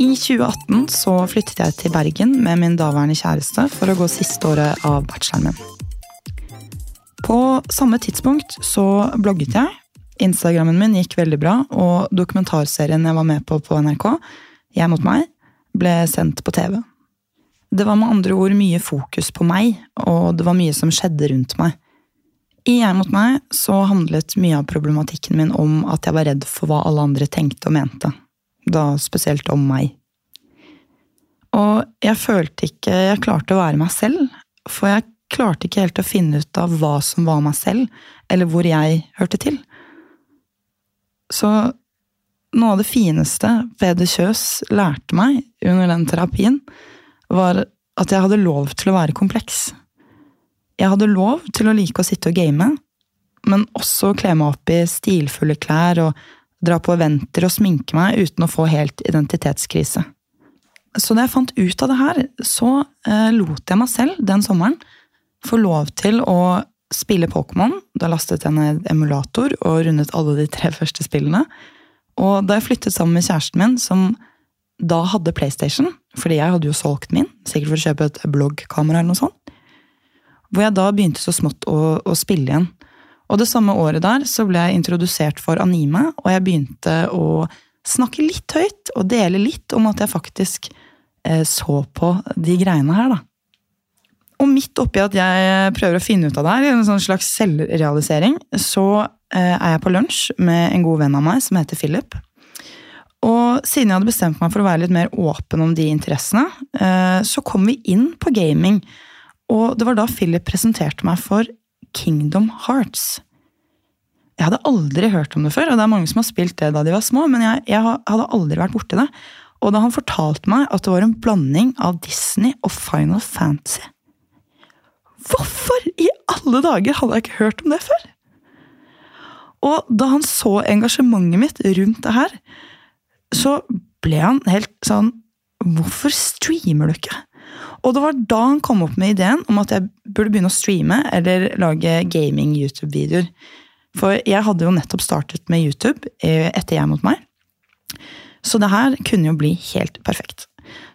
I 2018 så flyttet jeg til Bergen med min daværende kjæreste for å gå siste året av bacheloren min. På samme tidspunkt så blogget jeg. Instagrammen min gikk veldig bra, og dokumentarserien jeg var med på på NRK, Jeg mot meg, ble sendt på TV. Det var med andre ord mye fokus på meg, og det var mye som skjedde rundt meg. I Jeg mot meg så handlet mye av problematikken min om at jeg var redd for hva alle andre tenkte og mente da spesielt om meg. Og jeg følte ikke jeg klarte å være meg selv, for jeg klarte ikke helt å finne ut av hva som var meg selv, eller hvor jeg hørte til. Så noe av det fineste Peder Kjøs lærte meg under den terapien, var at jeg hadde lov til å være kompleks. Jeg hadde lov til å like å sitte og game, men også kle meg opp i stilfulle klær og dra på eventer og sminke meg uten å få helt identitetskrise. Så da jeg fant ut av det her, så eh, lot jeg meg selv den sommeren få lov til å spille Pokémon. Da lastet jeg ned emulator og rundet alle de tre første spillene. Og da jeg flyttet sammen med kjæresten min, som da hadde PlayStation, fordi jeg hadde jo solgt min, sikkert for å kjøpe et bloggkamera eller noe sånt, hvor jeg da begynte så smått å, å spille igjen. Og det samme året der så ble jeg introdusert for anime, og jeg begynte å snakke litt høyt og dele litt om at jeg faktisk eh, så på de greiene her, da. Og midt oppi at jeg prøver å finne ut av det her, i en sånn slags selvrealisering, så eh, er jeg på lunsj med en god venn av meg som heter Philip. Og siden jeg hadde bestemt meg for å være litt mer åpen om de interessene, eh, så kom vi inn på gaming. Og det var da Philip presenterte meg for Kingdom Hearts. Jeg hadde aldri hørt om det før, og det er mange som har spilt det da de var små, men jeg, jeg hadde aldri vært borti det. Og da han fortalte meg at det var en blanding av Disney og Final Fantasy Hvorfor i alle dager hadde jeg ikke hørt om det før? Og da han så engasjementet mitt rundt det her, så ble han helt sånn Hvorfor streamer du ikke? Og det var da han kom opp med ideen om at jeg burde begynne å streame eller lage gaming-YouTube-videoer. For jeg hadde jo nettopp startet med YouTube eh, etter Jeg mot meg. Så det her kunne jo bli helt perfekt.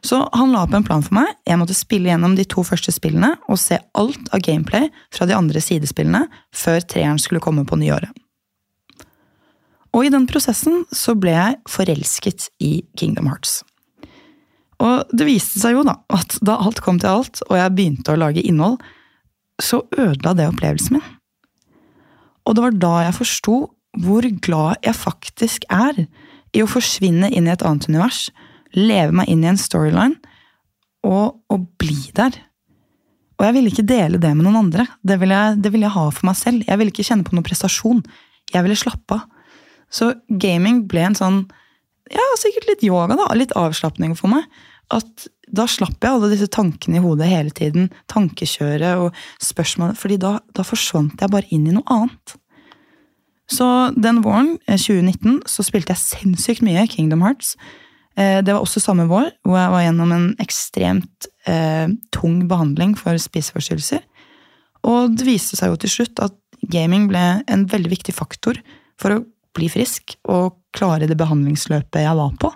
Så han la opp en plan for meg. Jeg måtte spille gjennom de to første spillene og se alt av gameplay fra de andre sidespillene før treeren skulle komme på nyåret. Og i den prosessen så ble jeg forelsket i Kingdom Hearts. Og det viste seg jo da at da alt kom til alt, og jeg begynte å lage innhold, så ødela det opplevelsen min. Og det var da jeg forsto hvor glad jeg faktisk er i å forsvinne inn i et annet univers, leve meg inn i en storyline og, og bli der. Og jeg ville ikke dele det med noen andre. Det ville, jeg, det ville jeg ha for meg selv. Jeg ville ikke kjenne på noen prestasjon. Jeg ville slappe av. Så gaming ble en sånn ja, sikkert litt yoga, da. Litt avslapning for meg. At da slapp jeg alle disse tankene i hodet hele tiden. Tankekjøret og spørsmål. fordi da, da forsvant jeg bare inn i noe annet. Så den våren, 2019, eh, så spilte jeg sinnssykt mye Kingdom Hearts. Eh, det var også samme vår, hvor jeg var gjennom en ekstremt eh, tung behandling for spiseforstyrrelser. Og det viste seg jo til slutt at gaming ble en veldig viktig faktor for å bli frisk og klare det behandlingsløpet jeg var på.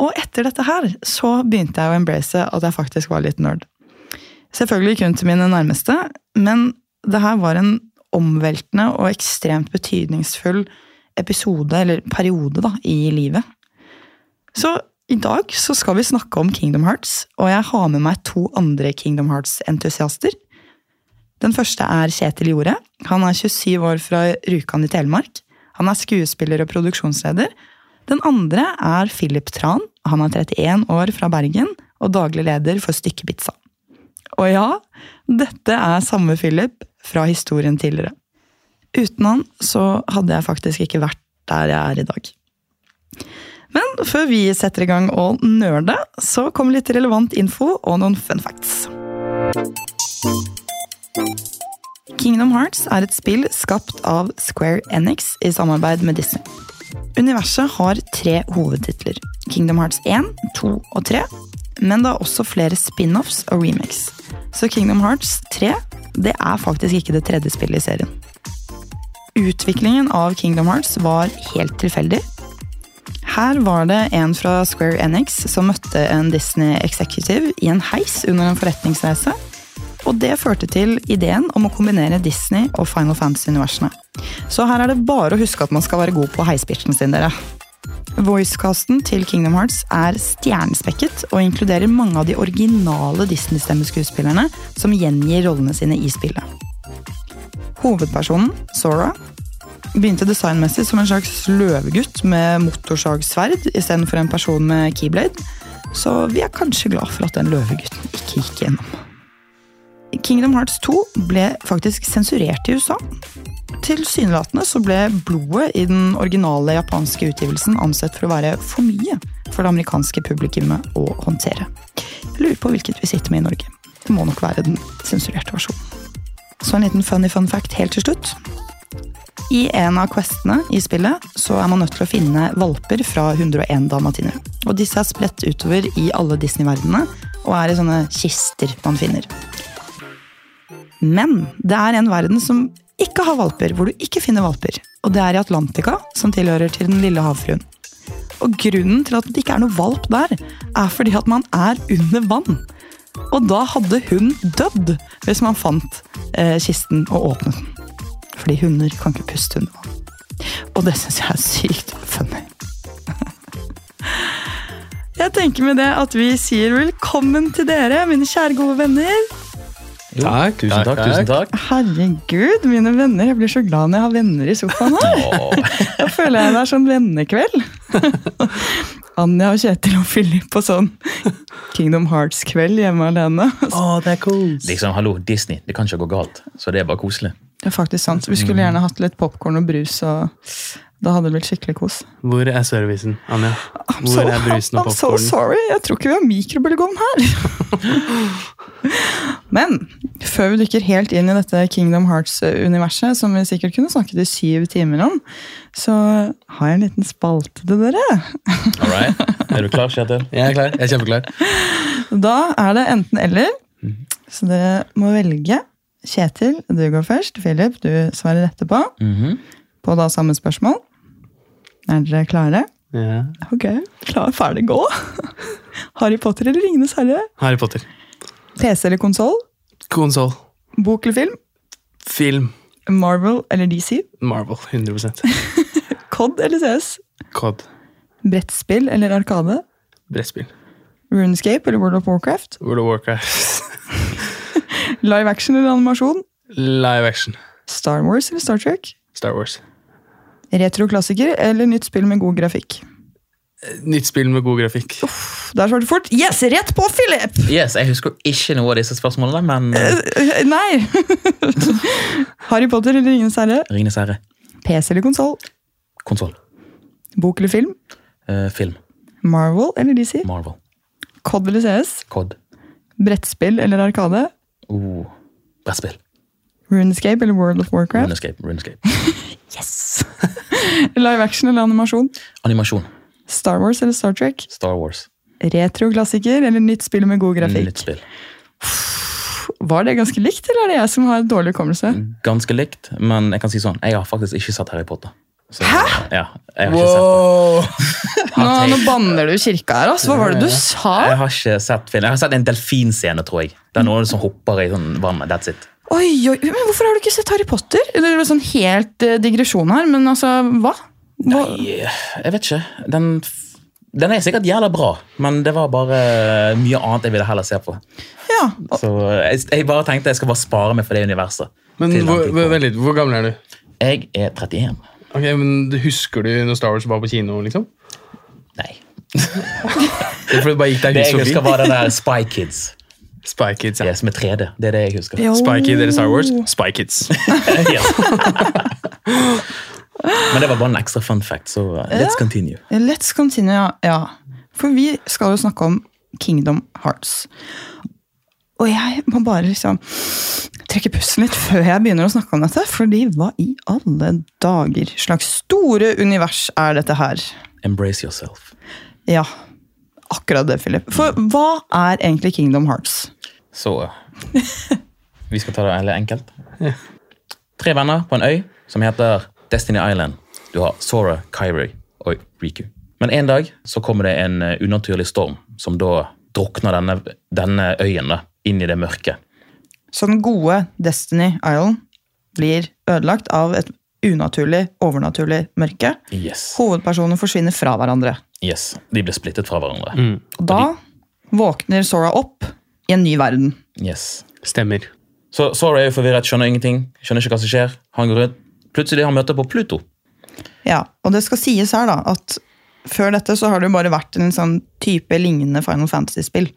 Og etter dette her så begynte jeg å embrace at jeg faktisk var litt nerd. Selvfølgelig kun til mine nærmeste, men det her var en omveltende og ekstremt betydningsfull episode, eller periode, da, i livet. Så i dag så skal vi snakke om Kingdom Hearts, og jeg har med meg to andre Kingdom Hearts-entusiaster. Den første er Kjetil Jorde. Han er 27 år fra Rjukan i Telemark. Han er skuespiller og produksjonsleder. Den andre er Philip Tran. Han er 31 år fra Bergen og daglig leder for Stykkepizza. Og ja, dette er samme Philip fra historien tidligere. Uten han så hadde jeg faktisk ikke vært der jeg er i dag. Men før vi setter i gang å nerde, så kommer litt relevant info og noen fun facts. Kingdom Hearts er et spill skapt av Square Enix i samarbeid med Disney. Universet har tre hovedtitler. Kingdom Hearts 1, 2 og 3. Men det er også flere spin-offs og remakes. Så Kingdom Hearts 3 det er faktisk ikke det tredje spillet i serien. Utviklingen av Kingdom Hearts var helt tilfeldig. Her var det en fra Square Enix som møtte en Disney executive i en heis under en forretningsreise. Og det førte til ideen om å kombinere Disney og Final Fantasy-universene. Så her er det bare å huske at man skal være god på heispitchen sin, dere. Voicecasten til Kingdom Hearts er stjernespekket og inkluderer mange av de originale Disney-stemmeskuespillerne som gjengir rollene sine i spillet. Hovedpersonen, Sora, begynte designmessig som en slags løvegutt med motorsagsverd istedenfor en person med keyblade, så vi er kanskje glad for at den løvegutten ikke gikk gjennom. Kingdom Hearts 2 ble faktisk sensurert i USA. Tilsynelatende så ble blodet i den originale japanske utgivelsen ansett for å være for mye for det amerikanske publikummet å håndtere. Jeg lurer på hvilket vi sitter med i Norge. Det må nok være den sensurerte versjonen. Så en liten funny fun fact helt til slutt. I en av questene i spillet så er man nødt til å finne valper fra 101 dalmatiner. Og disse er spredt utover i alle Disney-verdenene og er i sånne kister man finner. Men det er en verden som ikke har valper, hvor du ikke finner valper. Og det er i Atlantica, som tilhører til Den lille havfruen. Og grunnen til at det ikke er noe valp der, er fordi at man er under vann. Og da hadde hun dødd hvis man fant eh, kisten og åpnet den. Fordi hunder kan ikke puste under vann. Og det syns jeg er sykt funny. Jeg tenker med det at vi sier velkommen til dere, mine kjære gode venner. Jo, takk, tusen takk, tusen takk. Herregud, mine venner. Jeg blir så glad når jeg har venner i sofaen her. Da føler jeg det er sånn vennekveld. Anja og Kjetil og Philip på sånn Kingdom Hearts-kveld hjemme alene. Oh, det er cool. Liksom, hallo, Disney. Det kan ikke gå galt. Så det er bare koselig. Det er faktisk sant. Vi skulle gjerne hatt litt popkorn og brus. og da hadde det blitt skikkelig kos. Hvor er servicen, Anja? I'm Hvor so, er brusen og I'm so sorry. Jeg tror ikke vi har mikrobølgeovn her. Men før vi dykker helt inn i dette Kingdom Hearts-universet, som vi sikkert kunne snakket i syv timer om, så har jeg en liten spalte til dere. All right. Er du klar, Kjetil? Jeg er klar. Jeg er kjempeklar. Da er det enten-eller. Så dere må velge. Kjetil, du går først. Philip, du svarer etterpå. Mhm. På da samme spørsmål. Er dere klare? Ja. Ok, klar, ferdig, gå! Harry Potter eller Ringenes herre? Harry Potter. PC eller konsoll? Konsoll. Bok eller film? Film. Marvel eller DC? Marvel. 100 COD eller CS? Cod. Brettspill eller Arkade? Brettspill. RuneScape eller World of Warcraft? World of Warcraft. Live action eller animasjon? Live action. Star Wars eller Star Trek? Star Wars. Retroklassiker eller nytt spill med god grafikk? Nytt spill med god grafikk. Der svarte du fort. Yes, rett på, Philip! Yes, Jeg husker ikke noe av disse spørsmålene, men uh, Nei! Harry Potter eller Ringenes herre? Ringenes herre. PC eller konsoll? Konsoll. Bok eller film? Uh, film. Marvel eller DC? Marvel. COD eller CS? Cod. Brettspill eller Arkade? Oh, Brettspill. RuneScape eller World of Warcraft? Runescape. Runescape. Yes! Live action eller animasjon? Animasjon. Star Wars eller Star Trek? Star Wars. Retroklassiker eller nytt spill med god grafikk? Nytt spill. Var det ganske likt, eller er det jeg som har dårlig hukommelse? Ganske likt, men jeg kan si sånn, jeg har faktisk ikke sett Harry Potter. Så, Hæ? Ja, jeg har ikke sett det. Nå, nå banner du kirka her, altså. Hva var det du sa? Jeg har ikke sett film. Jeg har sett en delfinscene, tror jeg. Det er noen som hopper i sånn vann. That's it. Oi, oi, men Hvorfor har du ikke sett Harry Potter? Det er sånn helt eh, digresjon her, men altså, hva? hva? Nei, jeg vet ikke. Den, den er sikkert jævla bra, men det var bare mye annet jeg ville heller se på. Ja, Så jeg, jeg bare tenkte jeg skal bare spare meg for det universet. Men hvor, hvor, vent litt, hvor gammel er du? Jeg er 31. Ok, men Husker du når Star Wars var på kino? liksom? Nei. Det er fordi det bare gikk deg Det hus jeg husker, var den der Spy Kids. Spy Kids, ja. Yes, med 3D. Det er det jeg husker. Jo. Spy Kid eller Star Wars? Spy Kids. Men det var bare en ekstra fun fact, så uh, let's continue. Let's continue, ja. ja. For vi skal jo snakke om Kingdom Hearts. Og jeg må bare liksom trekke pusten litt før jeg begynner å snakke om dette. fordi hva i alle dager slags store univers er dette her? Embrace yourself. Ja, akkurat det, Philip. For hva er egentlig Kingdom Hearts? Så Vi skal ta det veldig enkelt. Tre venner på en øy som heter Destiny Island. Du har Sora, Kyrie og Riku. Men en dag så kommer det en eh, unaturlig storm som da drukner denne, denne øyen da, inn i det mørke. Så den gode Destiny Island blir ødelagt av et unaturlig, overnaturlig mørke. Yes. Hovedpersonene forsvinner fra hverandre. yes. De blir splittet fra hverandre. Og da våkner Sora opp i en ny verden. Yes. Stemmer. Så Sora er jo forvirret, skjønner ingenting, skjønner ikke hva som skjer. Han går rundt. Plutselig han møte på Pluto. Ja, Og det skal sies her da, at før dette så har det jo bare vært en sånn type lignende Final Fantasy-spill.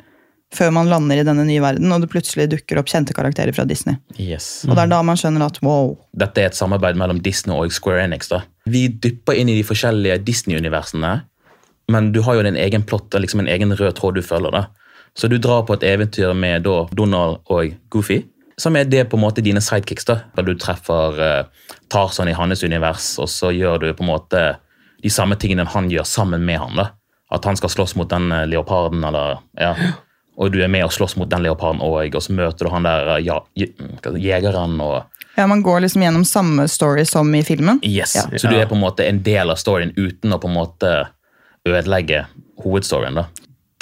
Før man lander i denne nye verden, og det plutselig dukker opp kjente karakterer fra Disney. Yes. Og det er da man skjønner at wow, Dette er et samarbeid mellom Disney og Square Enix. da. Vi dypper inn i de forskjellige Disney-universene, men du har jo din egen plott, og liksom en egen rød tråd du følger. da. Så du drar på et eventyr med da Donald og Goofy, som er det på en måte dine sidekicks. da. Der du treffer uh, Tarzan i hans univers, og så gjør du på en måte de samme tingene han gjør sammen med han. da. At han skal slåss mot den eh, leoparden, eller ja. Og du er med og slåss mot den leoparden òg, og så møter du han der eh, ja, jegeren og Ja, Man går liksom gjennom samme story som i filmen. Yes, Ja. Så du er på en måte en del av storyen uten å på en måte ødelegge hovedstoryen. da.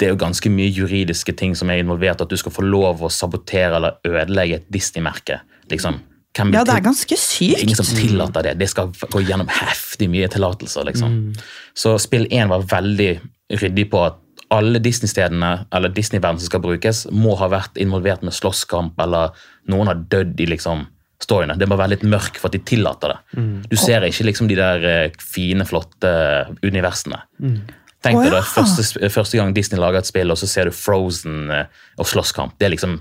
Det er jo ganske mye juridiske ting som er involvert. At du skal få lov å sabotere eller ødelegge et Disney-merke. liksom. Hvem Ja, det er ganske sykt. Ingen som tillater det. Det skal gå gjennom heftig mye tillatelser. liksom. Så spill 1 var veldig ryddig på at alle Disney-stedene eller Disney-verden som skal brukes, må ha vært involvert med slåsskamp, eller noen har dødd i liksom storyene. Det må være litt mørk for at de tillater det. Du ser ikke liksom de der eh, fine, flotte universene. Tenk deg ja. det første, første gang Disney lager et spill, og så ser du Frozen eh, og slåsskamp. Det er liksom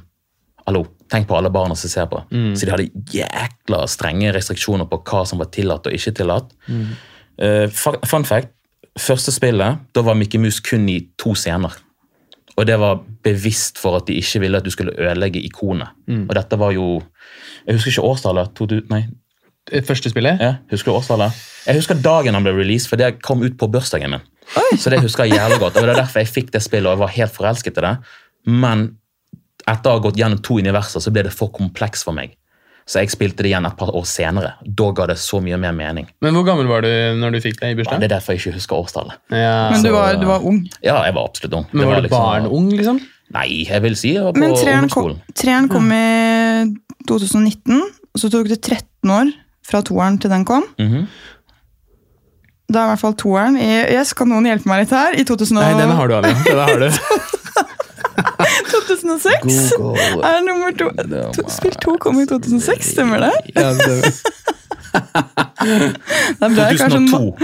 Hallo, tenk på alle barna som ser på. Så de hadde jækla strenge restriksjoner på hva som var tillatt og ikke tillatt. Mm. Uh, fun fact, første spillet, da var Mickey Mouse kun i to scener. Og det var bevisst for at de ikke ville at du skulle ødelegge ikonet. Og dette var jo Jeg husker ikke årstallet. To, nei, Første spillet? ja, husker du årstallet? Jeg husker dagen han ble released, for det kom ut på bursdagen min. Så det husker jeg jævlig godt. Og det er derfor jeg fikk det spillet og jeg var helt forelsket i det. Men etter å ha gått gjennom to universer, så ble det for kompleks for meg. Så jeg spilte det igjen et par år senere. Da ga det så mye mer mening. Men hvor gammel var du når du fikk det i Ja, bursdag? det er derfor jeg ikke husker årstallet. Ja. Men du var, du var ung. Ja, jeg var absolutt ung. Men Det var du liksom- barn-ung, liksom? Nei, jeg vil si jeg var på Men treeren kom, treeren kom i 2019, og så tok det 13 år fra toeren til den kom. Mhm. Da er i hvert fall toeren i Yes, kan noen hjelpe meg litt her? I 2000 Nei, den har du, Anja. Den har du. 2006? Google. Er nummer to, to Spill to kom i 2006, stemmer det? Ja, det Det er bra jeg kanskje 2002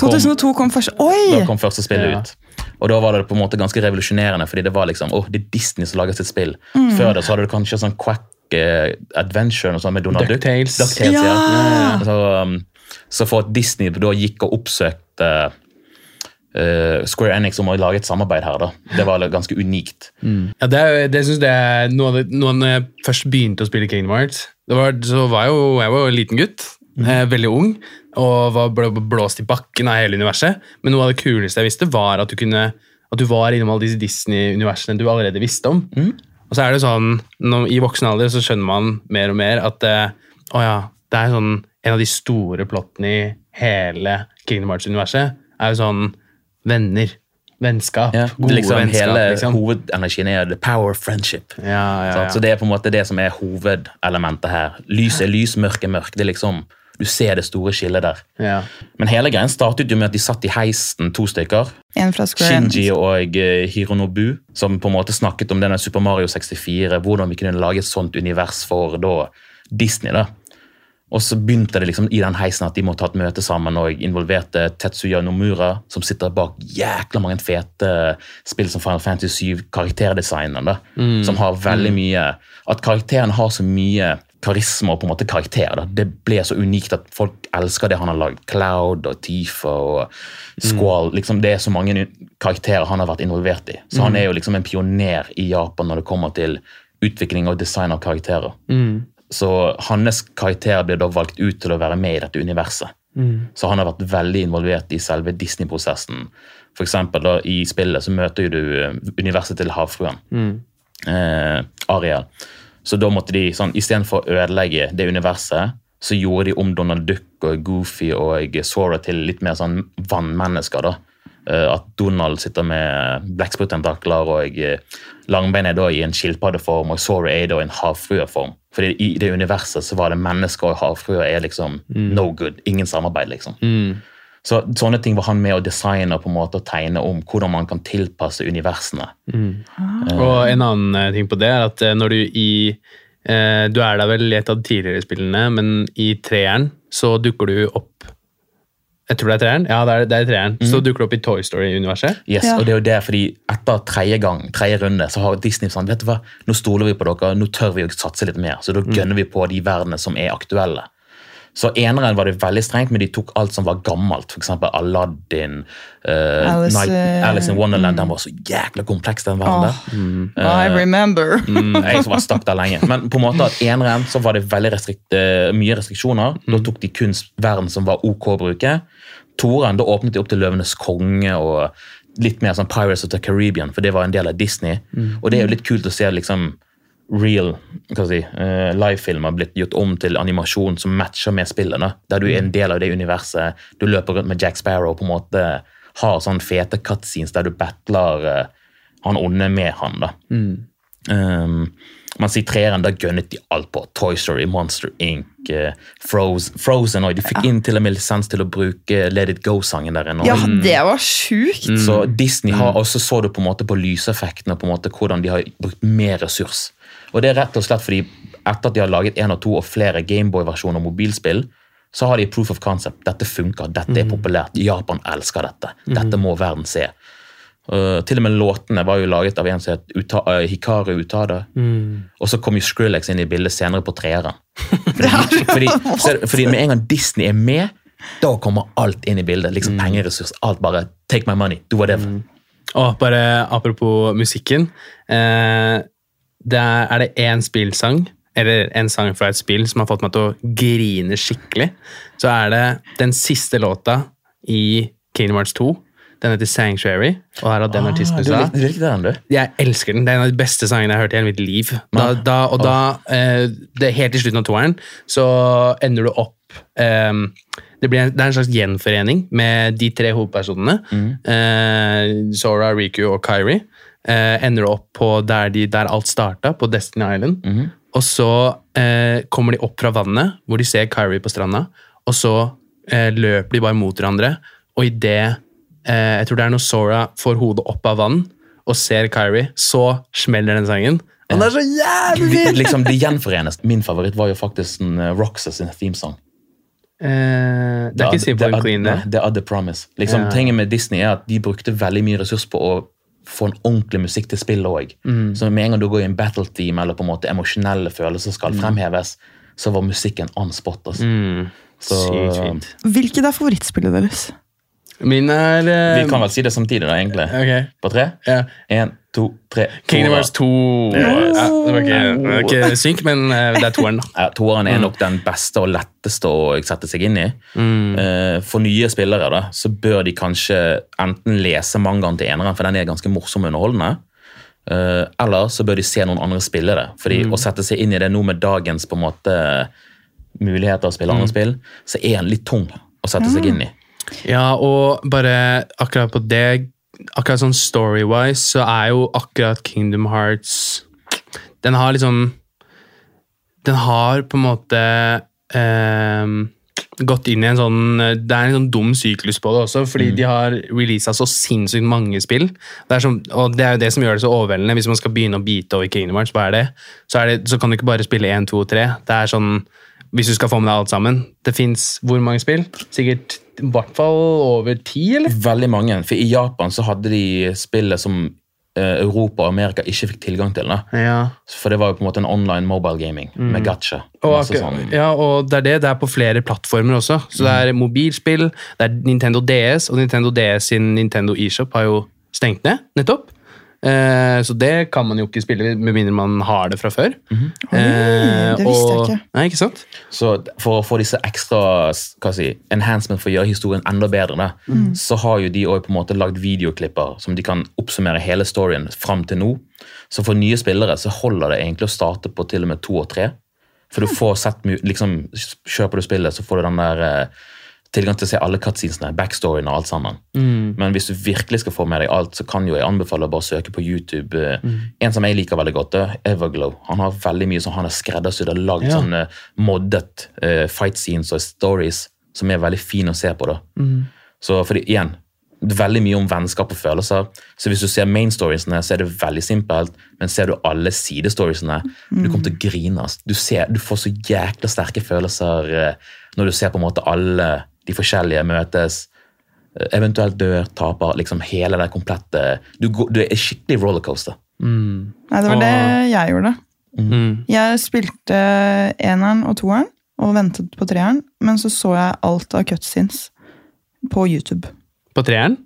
2002 kom først. Oi! da kom første spillet Ja. ut. Og da var det på en måte ganske revolusjonerende, fordi det var liksom, åh, det er Disney som lager sitt spill. Mm. Før det så hadde du kanskje sånn Quack eh, Adventure og sånn med Donald Duck. DuckTales. DuckTales, ja. Ja. Så, um, så for at Disney da gikk og oppsøkte uh, Square Enix om å lage et samarbeid her, da. Det var ganske unikt. Ja, det, det synes jeg er noe av det, når jeg først begynte å spille Kingdom Hearts, det var, så var jeg, jo, jeg var jo en liten gutt, eh, veldig ung, og var blå, blåst i bakken av hele universet. Men noe av det kuleste jeg visste, var at du, kunne, at du var innom alle disse Disney-universene du allerede visste om. Og så er det sånn, når, I voksen alder så skjønner man mer og mer at eh, å ja, det er sånn, en av de store plottene i hele Kingdom Hearts-universet er jo sånn venner, vennskap, Ja, gode liksom, vennskap. hele liksom. hovedenergien er the power of friendship. Ja, ja, ja. Så det er på en måte det som er hovedelementet her. Lys er lys, mørk er mørk. Det er liksom, Du ser det store skillet der. ja. Men hele greien startet jo med at de satt i heisen, to stykker. En fra Shinji og eh, Hironobu, som på en måte snakket om denne Super Mario 64, hvordan vi kunne lage et sånt univers for da Disney. da. Og så begynte det liksom i den heisen at de måtte ha et møte sammen og involverte Tetsuya Nomura, som sitter bak jækla mange fete spill som Final Fantasy 7, karakterdesigneren, mm. som har veldig mye At karakteren har så mye karisma og på en måte karakter. Da. Det ble så unikt at folk elsker det han har lagd. Cloud og Tifa og Squall. Liksom, det er så mange karakterer han har vært involvert i. Så han er jo liksom en pioner i Japan når det kommer til utvikling og design av karakterer. Så hans karakter ble da valgt ut til å være med i dette universet. Så han har vært veldig involvert i selve Disney-prosessen. For eksempel da, I spillet så møter du eh, universet til havfruen. Eh, Ariel. Så da måtte de, sånn, istedenfor å ødelegge det universet, så gjorde de om Donald Duck og Goofy og Sora til litt mer sånn vannmennesker. da. Eh, at Donald sitter med blekksprutentakler, og eh, Langbein er da i en skilpaddeform, og Sora er da i en havfrueform. Fordi i det universet så var det mennesker og havfruer er liksom no good. Ingen samarbeid, liksom. Mm. Så Sånne ting var han med å designe og på en måte og tegne om hvordan man kan tilpasse universene. Og en annen ting på det er at når du i eh, Du er der vel i et av de tidligere spillene, men i treeren så dukker du opp Jeg tror det er treeren? Ja, det er, det er treeren. Så dukker det opp i Toy Story-universet. Yes, Ja. og det er jo det, fordi Etter tredje gang, tredje runde så har Disney sånn, vet du hva, nå stoler vi på dere, nå tør vi å satse litt mer. Så da gønner vi på de verdenene som er aktuelle. Så eneren var det veldig strengt, men de tok alt som var gammelt. F.eks. Aladdin, uh, Alice, Night, eh, Alice in Wonderland. Den var så jækla kompleks, den verden der. I remember. Mm, jeg som var stakk der lenge. Men på en måte at eneren så var det veldig restrikt, uh, mye restriksjoner. Da tok de kun verden som var ok å bruke. Toren, da åpnet de opp til Løvenes konge og litt mer sånn Pirates of the Caribbean, for det var en del av Disney. Og det er jo litt kult å se liksom real hva si, uh, live-filmer livefilmer blitt gjort om til animasjon som matcher med spillene. Der du er en del av det universet. Du løper rundt med Jack Sparrow på en måte har sånn fete cutscenes der du battler uh, han onde med han. da. Um, mens i treeren da gønnet de alt på. Toy Story, Monster Inc., uh, Frozen, Frozen og De fikk inn til og med lisens til å bruke Let It Go-sangen der inne. Ja, det var sjukt! Så Disney har også så du på en måte på lyseffektene og på en måte hvordan de har brukt mer ressurs. Og det er rett og slett fordi etter at de har laget en og to og flere Gameboy-versjoner og mobilspill, så har de proof of concept. Dette funker, dette er populært. Japan elsker dette. Dette må verden se. Uh, til og med låtene var jo laget av en som het Uta uh, Hikaru Utada. Og så kom jo Skrillex inn i bildet senere på treeren. Fordi, fordi, fordi med en gang Disney er med, da kommer alt inn i bildet. liksom Pengeressurs, alt bare Take my money, do whatever. Og bare apropos musikken. Eh, det er, er det én spillsang, eller en sang fra et spill, som har fått meg til å grine skikkelig, så er det den siste låta i Kingdom Hearts 2. Den heter Sanctuary, og her har den artisten Ah, artisten du, sa. du liker den, du? Jeg elsker den. Det er en av de beste sangene jeg har hørt i hele mitt liv. Da, da, og da, eh, det, Helt til slutten av toeren så ender du opp eh, det, blir en, det er en slags gjenforening med de tre hovedpersonene. Eh, Sora, Riku og Kyrie. Eh, ender opp på der, de, der alt starta, på Destiny Island. Og så eh, kommer de opp fra vannet, hvor de ser Kyrie på stranda. Og så eh, løper de bare mot hverandre, og idet eh, Jeg tror det er når Sora får hodet opp av vann og ser Kyrie, så smeller den sangen. Og den er så jævlig fin! liksom, de gjenforenes. Min favoritt var jo faktisk en, uh, Roxas sin themesong. Eh, det er ikke Simple and Clean, det. Det er The Promise. Liksom, Ja. Tingen med Disney er at de brukte veldig mye ressurs på å få en ordentlig musikk til spillet òg. Mm. Så med en gang du går i en battle team eller på en måte emosjonelle følelser skal fremheves, så var musikken on spot. Altså. Mm. Så Sykt fint. Hvilket er favorittspillet deres? Min er uh, vi kan vel si det samtidig, da, egentlig. Okay. På tre? Ja. En, to, tre. Kingdom. Hearts 2 ja, Det var ikke, det ikke synk, men eh, det er toeren. Ja, Toeren er nok den beste og letteste å sette seg inn i. Mm. Eh, For nye spillere da, så bør de kanskje enten lese mangaen til eneren, for den er ganske morsom og underholdende. Eller så bør de se noen andre spille det. Fordi Mm. å sette seg inn i det nå med dagens på en måte muligheter å spille andre Mm. spill, så er den litt tung å sette seg inn i. Ja, og bare akkurat på det Akkurat sånn story-wise så er jo akkurat Kingdom Hearts Den har liksom Den har på en måte ehm, gått inn i en sånn Det er en sånn dum syklus på det også, fordi de har releasa så sinnssykt mange spill. Det som, og det er jo det som gjør det så overveldende. Hvis man skal begynne å bite over Kingdom Hearts, det? Så, det, så kan du ikke bare spille 1, 2 og 3. Det er sånn hvis du skal få med deg alt sammen. Det fins hvor mange spill? Sikkert i hvert fall over ti, eller? Veldig mange. For i Japan så hadde de spillet som eh, Europa og Amerika ikke fikk tilgang til. Ja. For det var jo på en måte en online mobile gaming med gacha. Mm. Og, Masse sånn. ja, og det er det. Det er på flere plattformer også. Så det er mobilspill, det er Nintendo DS, og Nintendo DS sin Nintendo eShop har jo stengt ned, nettopp. Eh, så det kan man jo ikke spille med mindre man har det fra før. Eh, det visste jeg ikke. Nei, ikke sant? Så for å få disse ekstra hva si, enhancement for å gjøre historien enda bedre, da, så har jo de også på en måte lagd videoklipper som de kan oppsummere hele storyen fram til nå. Så for nye spillere så holder det egentlig å starte på til og med to og tre. For du får sett liksom, Kjøper du spillet, så får du den der eh, tilgang til å se alle cutscenesene, backstoryen og alt sammen. Men hvis du virkelig skal få med deg alt, så kan jo jeg anbefale å bare søke på YouTube. Mm. En som jeg liker veldig godt, er Everglow. Han har veldig mye som han har skreddersydd og lagd Ja. sånne moddet uh, fight scenes og stories som er veldig fine å se på. da. Så fordi, igjen, veldig mye om vennskap og følelser. Så hvis du ser main storiesene, så er det veldig simpelt. Men ser du alle sidestoriesene, du kommer til å grine. Du, ser, du får så jækla sterke følelser eh, når du ser på en måte alle de forskjellige møtes. eh, Eventuelt dør, taper, liksom hele det komplette Du, går- du er skikkelig rollercoaster. Mm. Nei, det var Og- det jeg gjorde. Mm. Jeg spilte eneren og toeren og ventet på treeren, men så så jeg alt av cutscenes på YouTube. På treeren?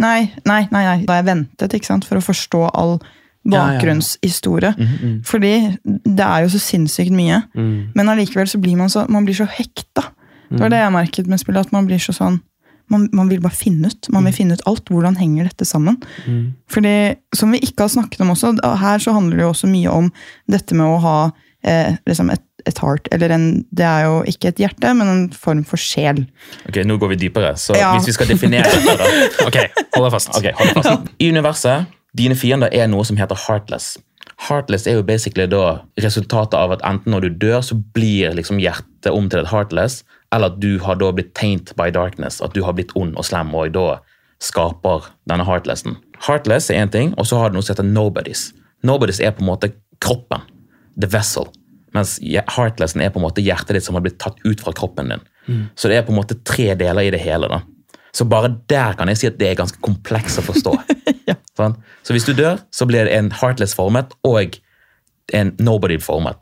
Nei, nei, nei, nei. da jeg ventet ikke sant, for å forstå all Ja, ja, ja. bakgrunnshistorie. Fordi det er jo så sinnssykt mye. Mm. Men allikevel så blir man så, man blir så hekta. Det var det jeg merket med spillet, at man blir så sånn man, man vil bare finne ut. Man vil finne ut alt. Hvordan henger dette sammen? Mm. Fordi, som vi ikke har snakket om også, her så handler det jo også mye om dette med å ha eh, liksom et, et heart, eller en Det er jo ikke et hjerte, men en form for sjel. Ok, Nå går vi dypere, så Ja. hvis vi skal definere dette da, Ok, hold deg fast. Okay, hold deg fast. I universet, dine fiender er noe som heter Heartless. Heartless er jo basically da resultatet av at enten når du dør, så blir liksom hjertet om til et Heartless, eller at du har da blitt taint by darkness, at du har blitt ond og slem, og da skaper denne Heartlessen. Heartless er én ting, og så har du noe som heter Nobodies. Nobodies er på en måte kroppen, the vessel, mens Heartlessen er på en måte hjertet ditt som har blitt tatt ut fra kroppen din. Så det er på en måte tre deler i det hele. da. Så bare der kan jeg si at det er ganske kompleks å forstå. Sant? Så hvis du dør, så blir det en heartless formet og en nobody formet.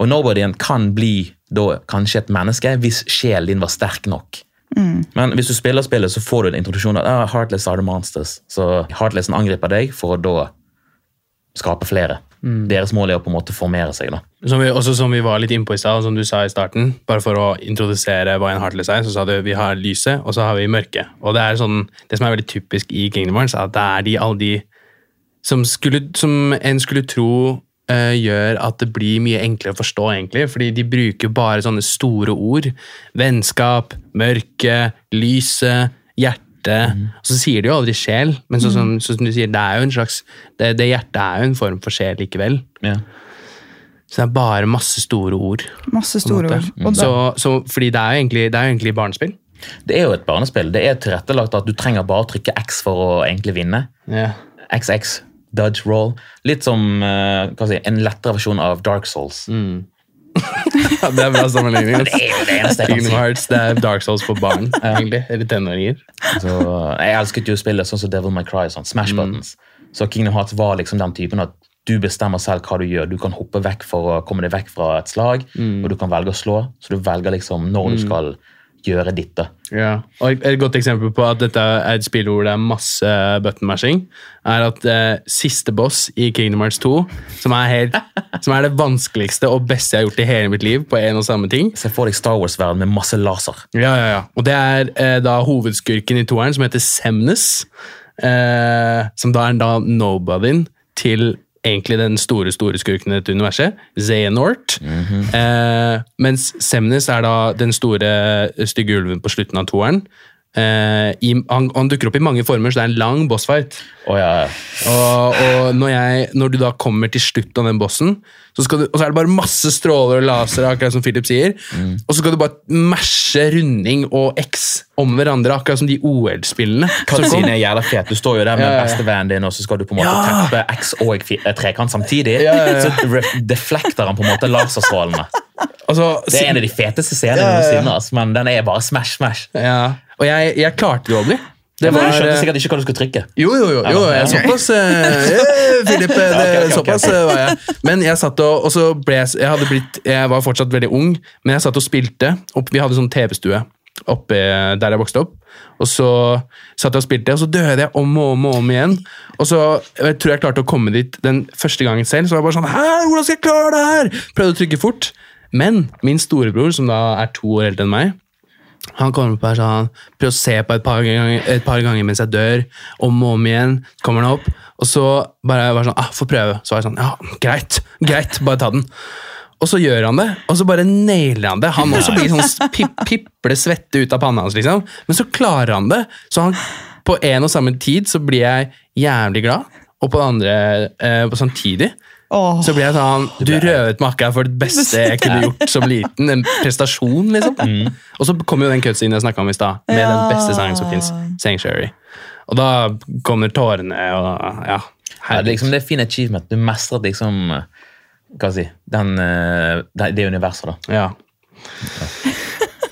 Og nobodyen kan bli da kanskje et menneske hvis sjelen din var sterk nok. Men hvis du spiller spillet, så får du en introduksjon av ah, Heartless are the monsters. Så Heartlessen angriper deg for å da skape flere. Deres mål er å på en måte formere seg. da. Som vi, også som vi var litt innpå i stad, som du sa i starten, bare for å introdusere hva en Heartless er, så sa du vi har lyset, og så har vi mørket. Og det er sånn, det som er veldig typisk i Kingdom Hearts, er at det er de, alle de som, skulle, som en skulle tro eh, gjør at det blir mye enklere å forstå, egentlig, fordi de bruker bare sånne store ord. Vennskap, mørke, lyset, hjerte. Og så sier de jo aldri sjel, men sånn som, så som du sier, det er jo en slags, det, det hjertet er jo en form for sjel likevel. Ja. Så det er bare masse store ord. Masse store ord. Mm. Så, så, fordi det er jo egentlig, det er jo egentlig barnespill. Det er jo et barnespill. Det er tilrettelagt at du trenger bare å trykke X for å egentlig vinne. Yeah. XX, dodge roll. Litt som eh, hva si, en lettere versjon av Dark Souls. det er bra sammenligning. Det er jo det eneste jeg kan Kingdom si. Hearts, det er Dark Souls for barn, egentlig. Eller tenåringer. Så, jeg elsket jo spillet sånn som Devil May Cry, sånn Smash Buttons. Så Kingdom Hearts var liksom den typen at du bestemmer selv hva du gjør. Du kan hoppe vekk for å komme deg vekk fra et slag, og du kan velge å slå. Så du velger liksom når du skal gjøre ditt. Ja. Og Et godt eksempel på at dette er et spill hvor det er masse button mashing, er at eh, siste boss i Kingdom Hearts 2, som er, helt, som er det vanskeligste og beste jeg har gjort i hele mitt liv på en og samme ting, Se for deg Star Wars-verden med masse laser. Ja, ja, ja. Og det er eh, da hovedskurken i toeren, som heter Semnes. Eh, som da er da nobodyen til egentlig den store store skurken i dette universet, Xehanort. eh, mens Semnes er da den store stygge ulven på slutten av toeren. Eh, i, han, han dukker opp i mange former, så det er en lang bossfight. Å ja, ja. Og, og når, jeg, når du da kommer til slutt av den bossen, så du, og så er det bare masse stråler og lasere, akkurat som Philip sier, og så skal du bare mashe runding og X om hverandre, akkurat som de OL-spillene. Cutscene er jævla fet. Du står jo der med Ja, ja. bestevennen din, og så skal du på en måte teppe X og eh, trekant samtidig. Så deflekter han på en måte laserstrålene. Altså, Det er en av de feteste scenene noensinne, men den er bare smash, smash. ja. Og jeg, jeg klarte det aldri. Det var, du skjønte sikkert ikke hva du skulle trykke. Jo, jo, jo. jo jeg, såpass eh, eh, eh, det, ok, ok, ok, såpass ok. eh, var jeg. Men jeg satt og, og så ble jeg, jeg, hadde blitt, jeg var fortsatt veldig ung, men jeg satt og spilte. Opp, vi hadde sånn TV-stue oppe der jeg vokste opp. Og så satt jeg og spilte, og så døde jeg om og om og om igjen. Og så jeg tror jeg klarte å komme dit den første gangen selv. Så var jeg bare sånn Hæ, hvordan skal jeg klare det her? Prøvde å trykke fort. Men min storebror, som da er to år eldre enn meg, han kommer opp her sånn, prøver å se på et par, ganger, et par ganger mens jeg dør, om og om igjen, kommer han opp, og så bare var sånn, ah, få prøve. Så var jeg sånn, ja, greit, greit, bare ta den. og så gjør han det, og så bare nailer han det. Han også blir sånn pip, piple svette ut av panna hans, liksom. Men så klarer han det. Så han, på en og samme tid så blir jeg jævlig glad, og på det andre eh, samtidig Åh. så blir jeg sånn Du røvet makka for det beste jeg kunne gjort som liten. En prestasjon, liksom. Og så kommer jo den cutscenen jeg snakka om i stad, med Ja. den beste sangen som fins, Sanctuary. Og da kommer tårene og ja. Ja, det, er liksom, det er fin achievement. Du mestret liksom Hva skal jeg si den, eh, det, det universet, da. Ja.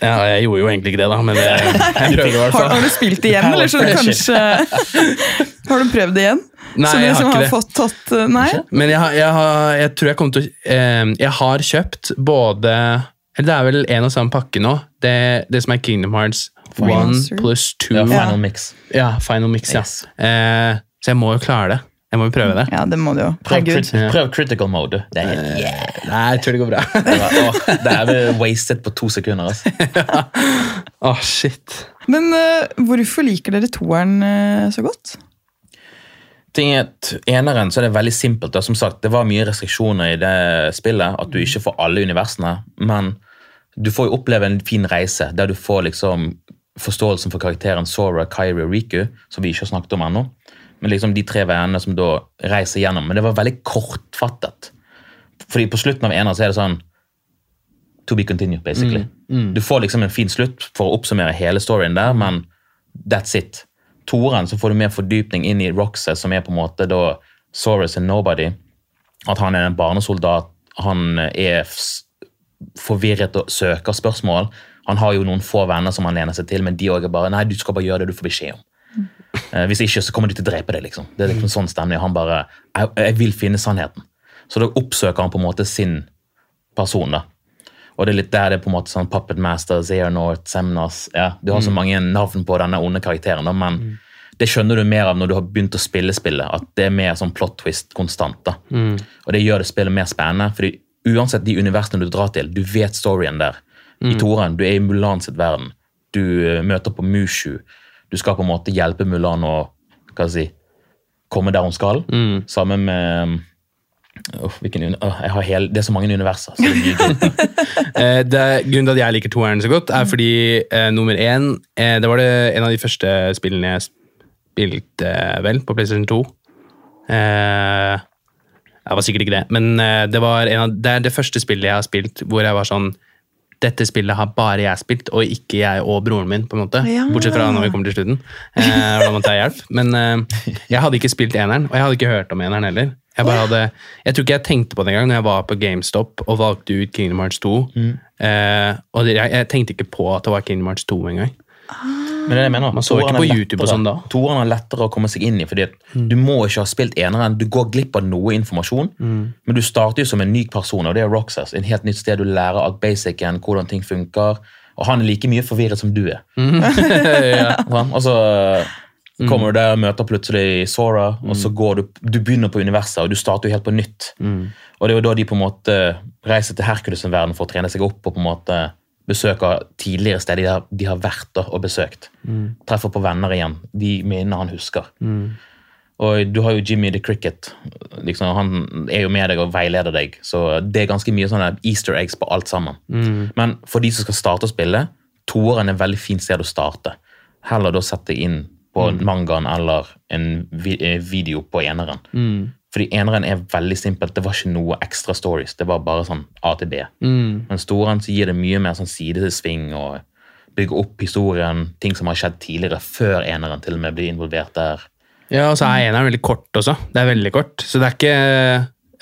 ja, jeg gjorde jo egentlig ikke det, da, men jeg, jeg prøvde i hvert Har, fall. har du spilt det igjen, eller så du kanskje Har du prøvd det igjen? Nei, Som jeg har liksom har fått tatt eh, Nei? Men jeg, har- jeg, har, jeg tror jeg kommer til å eh, Jeg har kjøpt både Eller det er vel en og samme pakke nå. Det, det som er Kingdom Hearts 1 Remaster. pluss 2. Ja, Ja, final mix. Final Mix, ja. Yes. Eh, så jeg må jo klare det. Jeg må jo prøve det. Ja, det må du jo. Prøv, crit, prøv critical mode. du. Det er helt yeah. Nei, jeg tror det går bra. Det var- åh, det er vel wasted på to sekunder. Altså. Åh, shit. Men uh, hvorfor liker dere toeren uh, så godt? Ting er at Eneren så er det veldig simpelt. Som sagt, Det var mye restriksjoner i det spillet. At du ikke får alle universene. Men du får jo oppleve en fin reise der du får liksom forståelsen for karakteren Sora, Kairi og Riku, som vi ikke har snakket om ennå. Men liksom de tre veiene som da reiser gjennom. Men det var veldig kortfattet. Fordi på slutten av eneren så er det sånn To be continued, basically. Du får liksom en fin slutt for å oppsummere hele storyen der, men that's it. Toren så får du mer fordypning inn i Roxas, som er på en måte da Soros and Nobody. At han er en barnesoldat, han er forvirret og søker spørsmål. Han har jo noen få venner som han lener seg til, men de også er bare Nei, du skal bare gjøre det du får beskjed om. Eh, Hvis ikke, så kommer de til å drepe deg. liksom. Det er liksom sånn stemning. Han bare jeg, jeg vil finne sannheten. Så da oppsøker han på en måte sin person. da. Og det er litt der det er på en måte sånn Puppet Master, North, Semnas ja, Du har så mange navn på denne onde karakteren, da, men det skjønner du mer av når du har begynt å spille spillet. At det er mer sånn plot twist konstant. da. Og det gjør det spillet mer spennende. fordi uansett de universene du drar til, du vet storyen der. I Toren, du er i Mulan sitt verden. Du eh, møter på Mushu. Du skal på en måte hjelpe Mulan å hva skal jeg si, komme der hun skal. Sammen med Uff, hvilken, uni- åh, jeg har hele, Det er så mange universer. Så det er. Eh, det, grunnen til at jeg liker toeren så godt, er fordi eh, nummer én eh, Det var det en av de første spillene jeg spilte eh, vel på PlayStation 2. Eh, jeg var sikkert ikke det, men eh, det, var en av, det er det første spillet jeg har spilt hvor jeg var sånn dette spillet har bare jeg spilt, og ikke jeg og broren min. på en måte. Ja. Bortsett fra når vi kommer til slutten. Eh, da måtte jeg hjelp. Men eh, jeg hadde ikke spilt eneren, og jeg hadde ikke hørt om eneren heller. Jeg, hadde, jeg tror ikke jeg tenkte på det engang når jeg var på GameStop og valgte ut Kingdom Hearts 2. Eh, og jeg, jeg tenkte ikke på at det var Kingdom Hearts 2 engang. Men det er det jeg mener. Man så ikke på YouTube YouTube og sånn da. Toeren er lettere å komme seg inn i, fordi at du må ikke ha spilt eneren. Du går glipp av noe informasjon, men du starter jo som en ny person, og det er Roxas. En helt nytt sted du lærer alt basicen, hvordan ting funker. Og han er like mye forvirret som du er. ja. Og så kommer du der og møter plutselig Sora, og så går du Du begynner på universet, og du starter jo helt på nytt. Og det er jo da de på en måte reiser til Hercules' verden for å trene seg opp og på en måte besøker tidligere steder de har, de har vært og besøkt. Treffer på venner igjen. De minnene han husker. Og du har jo Jimmy the Cricket. Liksom, han er jo med deg og veileder deg. Så det er ganske mye sånne easter eggs på alt sammen. Men for de som skal starte å spille, toeren er et veldig fint sted å starte. Heller da sette inn på mangaen eller en eh, video på eneren. Fordi eneren er veldig simpelt. Det var ikke noe ekstra stories. Det var bare sånn A til B. Men storen så gir det mye mer sånn sidesving og bygger opp historien, ting som har skjedd tidligere, før eneren til og med blir involvert der. Ja, og så er eneren veldig kort også. Det er veldig kort. Så det er ikke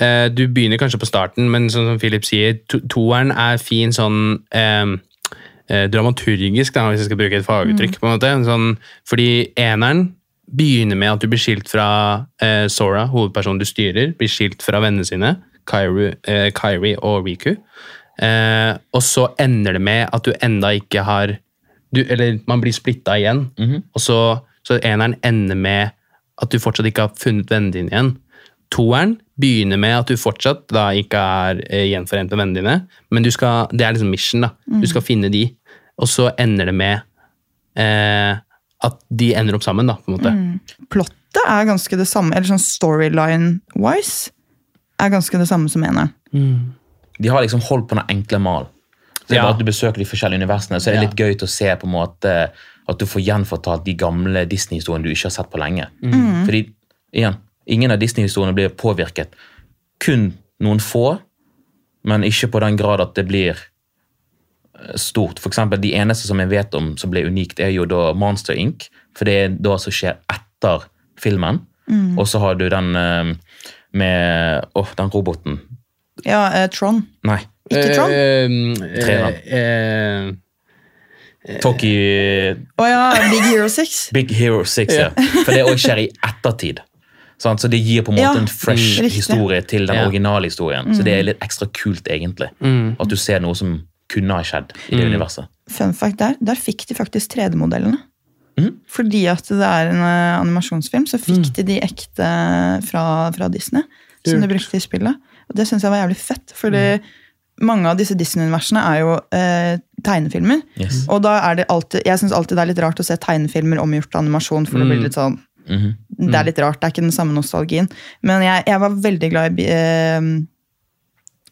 eh, Du begynner kanskje på starten, men sånn som Philip sier, to toeren er fin sånn eh, eh, dramaturgisk, da, hvis jeg skal bruke et faguttrykk. på en måte. Sånn, fordi eneren begynner med at du blir skilt fra eh, Sora, hovedpersonen du styrer, blir skilt fra vennene sine, Kairi, eh, Kyrie og Riku. Eh, og så ender det med at du enda ikke har du, Eller man blir splitta igjen. og så, så eneren ender med at du fortsatt ikke har funnet vennene dine igjen. Toeren begynner med at du fortsatt da ikke er eh, gjenforent med vennene dine, men du skal, det er liksom mission. da. Du skal finne de, og så ender det med eh, at de ender opp sammen. da, på en måte. Plottet er ganske det samme, eller sånn storyline-wise, er ganske det samme som eneren. De har liksom holdt på den enkle mal. Så det er Ja. bare at Du besøker de forskjellige universene, så er det Ja. litt gøy til å se på en måte at du får gjenfortalt de gamle Disney-historiene du ikke har sett på lenge. Fordi, igjen, ingen av Disney-historiene blir påvirket. Kun noen få, men ikke på den grad at det blir stort. For eksempel, de eneste som jeg vet om som ble unikt, er jo da Monster Inc., for det er da som skjer etter filmen. Og så har du den eh, med Åh, den roboten. Ja, eh, Tron. Nei. Ikke Tron? Eh, Treeren. eh, Toki Å ja, Big Hero 6. Big Hero 6, ja. For det òg skjer i ettertid. Så det gir på en måte Ja, en fresh mm, riktig. historie til den Ja. originale historien. Så det er litt ekstra kult, egentlig. At du ser noe som kunne ha skjedd i det universet. Fun fact der, der fikk de faktisk 3D-modellene. Mm. Fordi at det er en eh, animasjonsfilm, så fikk de de ekte fra, fra Disney. Som de brukte i spillet. Og det syns jeg var jævlig fett. Fordi mange av disse Disney-universene er jo eh, tegnefilmer. Yes. Og da er det alltid, jeg syns alltid det er litt rart å se tegnefilmer omgjort til animasjon. for det blir litt sånn, Mhm. Det er litt rart, det er ikke den samme nostalgien. Men jeg, jeg var veldig glad i eh,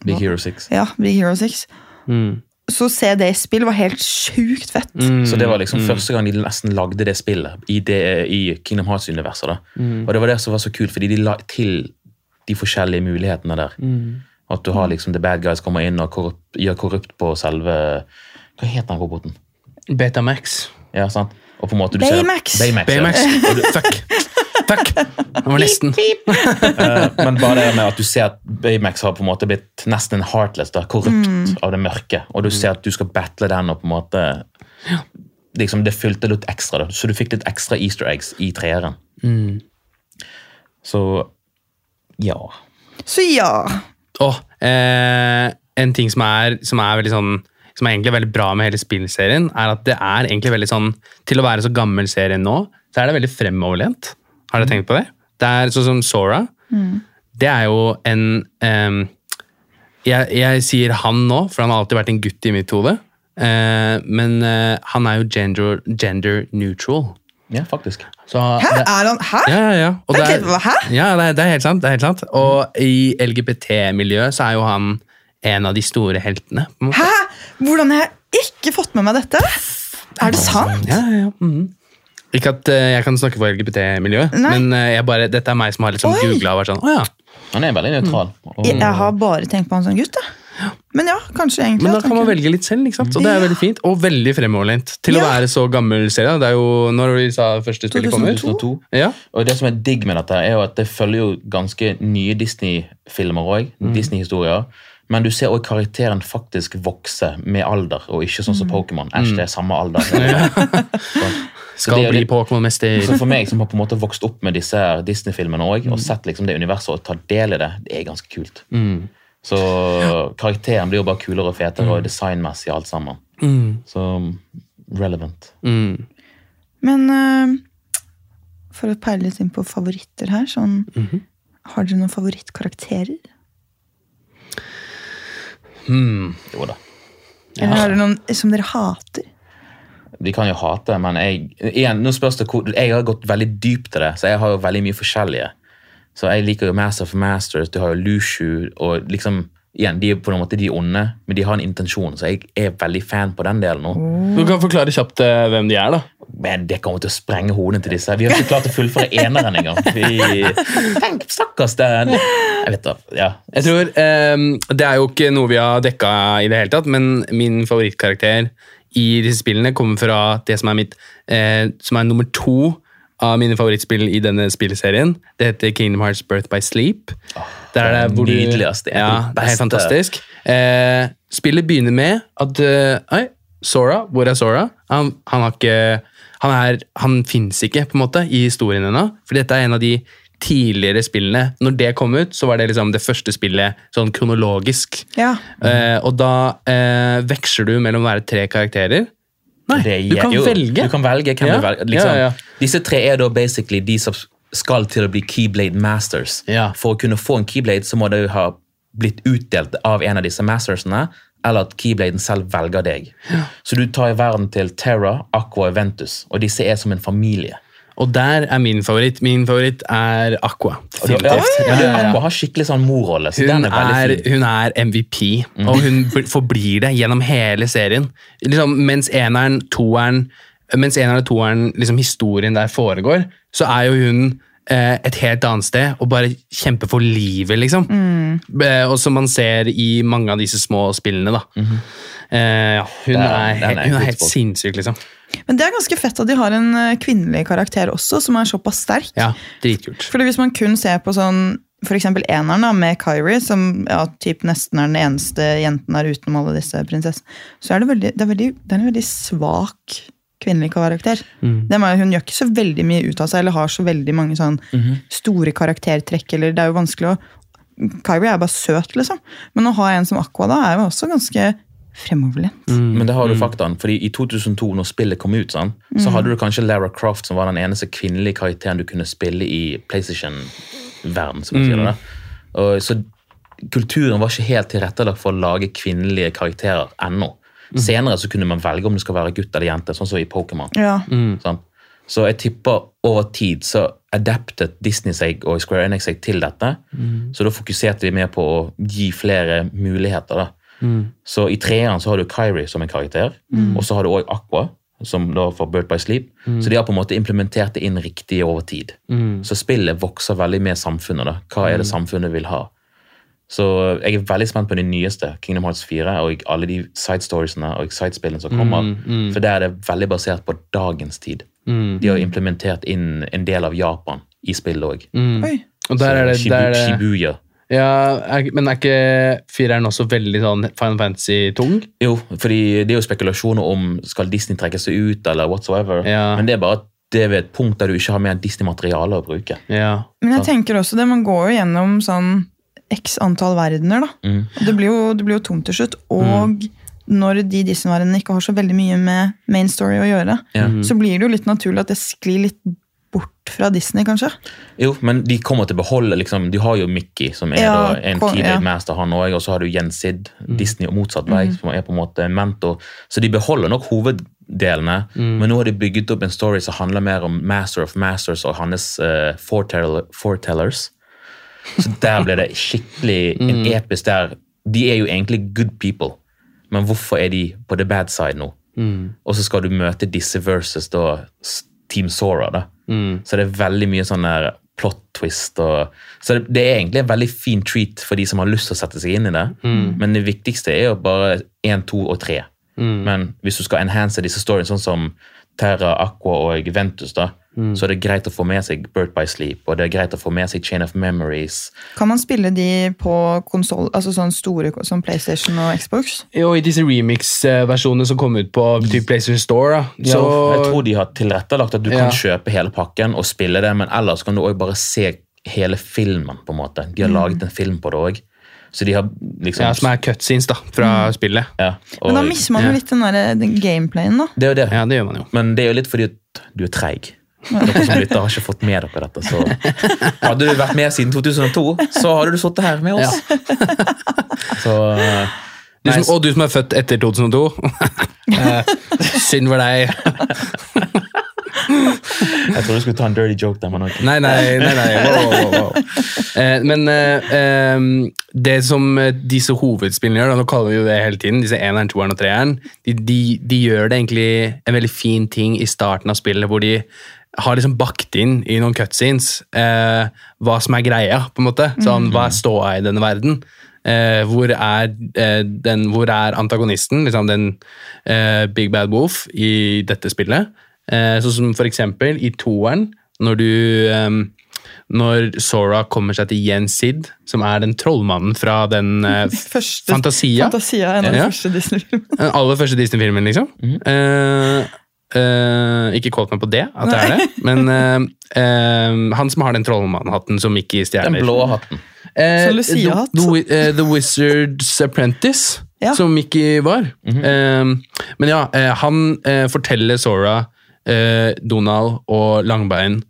Big Hero 6. ja, Big Hero 6. mm, Så se det spill var helt sjukt fett. mm, Så det var liksom første gang de nesten lagde det spillet i, det, i Kingdom Hearts-universet. Mm. Og det var det som var så kult, fordi de la til de forskjellige mulighetene der. At du har liksom The Bad Guys kommer inn og korrupt, gjør korrupt på selve Hva heter den roboten? Betamax. Ja, sant? Og på en måte du Baymax. Ser, Baymax, ja. Du, Fuck. Fuck! Det var nesten. Eh, men bare det med at du ser at Baymax har på en måte blitt nesten heartless, da, korrupt av det mørke, og du ser at du skal battle den og på en måte liksom Det fylte litt ekstra, da. så du fikk litt ekstra easter eggs i treeren. Så ja. Så ja. Oh, eh, en ting som er, som er veldig sånn som er egentlig veldig bra med hele spillserien, er at det er egentlig veldig sånn Til å være så gammel serie nå, så er det veldig fremoverlent. Har dere tenkt på det? Det er sånn som Sora. Det er jo en um, jeg, jeg sier han nå, for han har alltid vært en gutt i mitt hode. Uh, men uh, han er jo gender, gender neutral. ja, faktisk. Så Hæ? det- Er han Hæ? ja, ja, ja. Det er- Hæ? Ja, det er, det er helt sant. det er helt sant. Og i LGBT-miljøet så er jo han en av de store heltene. på en måte. Hæ? Hvordan har jeg ikke fått med meg dette? Er det sant? Ja, ja, ja. mhm. Ikke at eh, jeg kan snakke for LGBT-miljøet, men eh, jeg bare, dette er meg som har liksom googla og vært sånn Å ja. Han er veldig nøytral. Mm. Jeg, jeg har bare tenkt på han som gutt. jeg. Men ja, kanskje egentlig. Men da kan man velge litt selv, ikke sant? og det er veldig fint. Og veldig fremoverlent til å være så gammel serie. Det er jo når vi sa første spillet kommer. 2002. Ja. Og det som er digg med dette, er jo at det følger jo ganske nye Disney-filmer òg. Disney-historier. Men du ser òg karakteren faktisk vokse med alder, og ikke sånn som Pokémon. Æsj, det er samme alder. Så Skal bli Pokémon-mester. Så for meg som har på en måte vokst opp med disse Disney-filmene og sett liksom det universet og tatt del i det, det er ganske kult. Mm. Så karakteren blir jo bare kulere og fetere og designmessig alt sammen. Mm. Så relevant. Mm. Men uh, for å peile litt inn på favoritter her, sånn Mhm. Har dere noen favorittkarakterer? Hmm. Jo da. Eller har dere noen som dere hater? De kan jo hate, men jeg, igjen, nå spørs det hvor, jeg har gått veldig dypt til det, så jeg har jo veldig mye forskjellige. Så jeg liker jo Master of Masters, du har jo Lushu, og liksom, igjen, de er på en måte de onde, men de har en intensjon, så jeg er veldig fan på den delen nå. Du kan forklare kjapt eh, hvem de er, da. Men det kommer til å sprenge hodene til disse. Vi har ikke klart å fullføre eneren engang. Vi, tenk, stakkars den. Jeg vet da, ja. Jeg tror, ehm, Det er jo ikke noe vi har dekka i det hele tatt, men min favorittkarakter i disse spillene kommer fra det som er mitt eh, som er nummer to av mine favorittspill i denne spillserien. Det heter Kingdom Hearts Birth by Sleep. Det er det hvor du- Det er ja, det er helt fantastisk. Eh, spillet begynner med at eh, Oi, Sora, hvor er Sora? Han, han har ikke Han, er, han fins ikke, på en måte, i historien ennå. For dette er en av de tidligere spillene. Når det kom ut, så var det liksom det første spillet sånn kronologisk. Ja. Eh, og da eh, veksler du mellom å være tre karakterer. Nei, du kan jo, velge. Du kan velge hvem Ja, du velger. Liksom, ja, ja. Disse tre er da basically de som skal til å bli Keyblade Masters. For å kunne få en Keyblade så må du ha blitt utdelt av en av disse mastersene, eller at Keybladen selv velger deg. Så du tar i verden til Terra, Aqua og Ventus, og disse er som en familie. Og der er min favoritt. Min favoritt er Aqua. Ja, Ja, ja. Aqua har skikkelig sånn morrolle, så Hun er er, hun er MVP, og hun forblir det gjennom hele serien. Liksom, mens eneren, toeren, mens eneren og toeren, liksom historien der foregår, så er jo hun eh, et helt annet sted og bare kjemper for livet, liksom. Eh, og som man ser i mange av disse små spillene, da. Eh, ja, hun, er- er, er hun er helt sinnssyk, liksom. Men det er ganske fett at de har en eh, kvinnelig karakter også, som er såpass sterk. Ja, dritkult. Fordi hvis man kun ser på sånn eksempel eneren da, med Kyrie, som ja, typ nesten er den eneste jenten her utenom alle disse prinsessene, så er det, veldig, det, er veldig, det er en veldig svak kvinnelig karakter. Det er, hun gjør ikke så veldig mye ut av seg, eller har så veldig mange sånn store karaktertrekk, eller det er jo vanskelig å Kyrie er bare søt, liksom. Men å ha en som Aqua da, er jo også ganske fremoverlent. Men det har du faktaen, fordi i 2002, når spillet kom ut, sånn, så hadde du kanskje Lara Croft, som var den eneste kvinnelige karakteren du kunne spille i PlayStation-verden. som man sier det. Og, så kulturen var ikke helt tilrettelagt for å lage kvinnelige karakterer ennå. Senere så kunne man velge om det skal være gutt eller jente, sånn som i Pokémon. Ja. Sånn. Så jeg tipper over tid så adaptet Disney seg og Square Enix seg til dette. Så da fokuserte de mer på å gi flere muligheter. da. Så i treeren så har du Kyrie som en karakter, og så har du òg Aqua, som da får Bird by Sleep. Så de har på en måte implementert det inn riktig over tid. Så spillet vokser veldig med samfunnet. da. Hva er det samfunnet vil ha? Så jeg er veldig spent på de nyeste, Kingdom Hearts 4, og alle de side storiesene og sidespillene som kommer. For der er det veldig basert på dagens tid. De har implementert inn en del av Japan i spillet òg. Og der er det, Shibu, der er det Shibuya. Ja, er, Men er ikke fireren også veldig sånn Final Fantasy-tung? Jo, fordi det er jo spekulasjoner om skal Disney trekke seg ut, eller whatsoever. Ja. Men det er bare det er ved et punkt der du ikke har mer Disney-materiale å bruke. Ja. Men jeg tenker også det, man går jo gjennom sånn x antall verdener, da. Mm. Det blir jo, det blir jo tomt til slutt. Og når de Disney-verdenene ikke har så veldig mye med main story å gjøre, mm. så blir det jo litt naturlig at det sklir litt bort fra Disney, kanskje. Jo, men de kommer til å beholde liksom, De har jo Mickey, som er Ja, da en keyblade ja. master, han òg. Og så har du Jensid, Disney og motsatt vei, som er på en måte en mentor. Så de beholder nok hoveddelene, men nå har de bygget opp en story som handler mer om Master of Masters og hans uh, foretellers. Så der ble det skikkelig en episk der. De er jo egentlig good people, men hvorfor er de på the bad side nå? Og så skal du møte disse versus da Team Sora. da. Så det er veldig mye sånn der plot twist. Og, så det, det er egentlig en veldig fin treat for de som har lyst til å sette seg inn i det. Men det viktigste er jo bare én, to og tre. Men hvis du skal enhance disse storyene, sånn som Terra, Aqua og Ventus, da, så er det greit å få med seg Birth by Sleep, og det er greit å få med seg Chain of Memories. Kan man spille de på konsol, altså sånn store som PlayStation og Xbox? Jo, i disse remix-versjonene som kom ut på typ PlayStation Store, da. Så, Ja, jeg tror de har tilrettelagt at du Ja. kan kjøpe hele pakken og spille det, men ellers kan du også bare se hele filmen. på en måte. De har laget en film på det òg. Så de har liksom ja, Som er cutscenes da, fra spillet. ja, Men da og- mister man jo ja. litt den, der, den gameplayen, da. Det er jo det. Ja, det gjør man jo. Men det er jo litt fordi du er treig. Dere som lytter har ikke fått med dere dette. Så hadde du vært med siden 2002, så hadde du sittet her med oss. Så eh, Du som, og du som er født etter 2002. Eh, Synd for deg. jeg trodde du skulle ta en dirty joke der, men okay. Nei, nei, nei. nei. Wow, wow, wow. Eh, men eh, det som eh, disse hovedspillene gjør, da, nå kaller vi jo det hele tiden, disse eneren, toeren og treeren, de, de, de gjør det egentlig en veldig fin ting i starten av spillet, hvor de har liksom bakt inn i noen cutscenes eh, hva som er greia, på en måte. Sånn, hva er ståa i denne verden? Eh, hvor, er, eh, den, hvor er antagonisten, liksom den eh, Big Bad Wolf, i dette spillet? Eh, sånn som for eksempel i toeren, når du em, Når Sora kommer seg til Jensid, som er den trollmannen fra den eh, Første, Fantasia. Fantasia er en av de Ja. første Disney-filmene. Den aller første Disney-filmen, liksom. Eh, eh, ikke kåt meg på det, at det er det, men uh, uh, han som har den trollmannhatten som Mickey Den stjeler. blå hatten. The, the, Wi- the Wizard's Apprentice, Ja. som Mickey var. eh, men ja, han forteller Sora, Donald og Langbein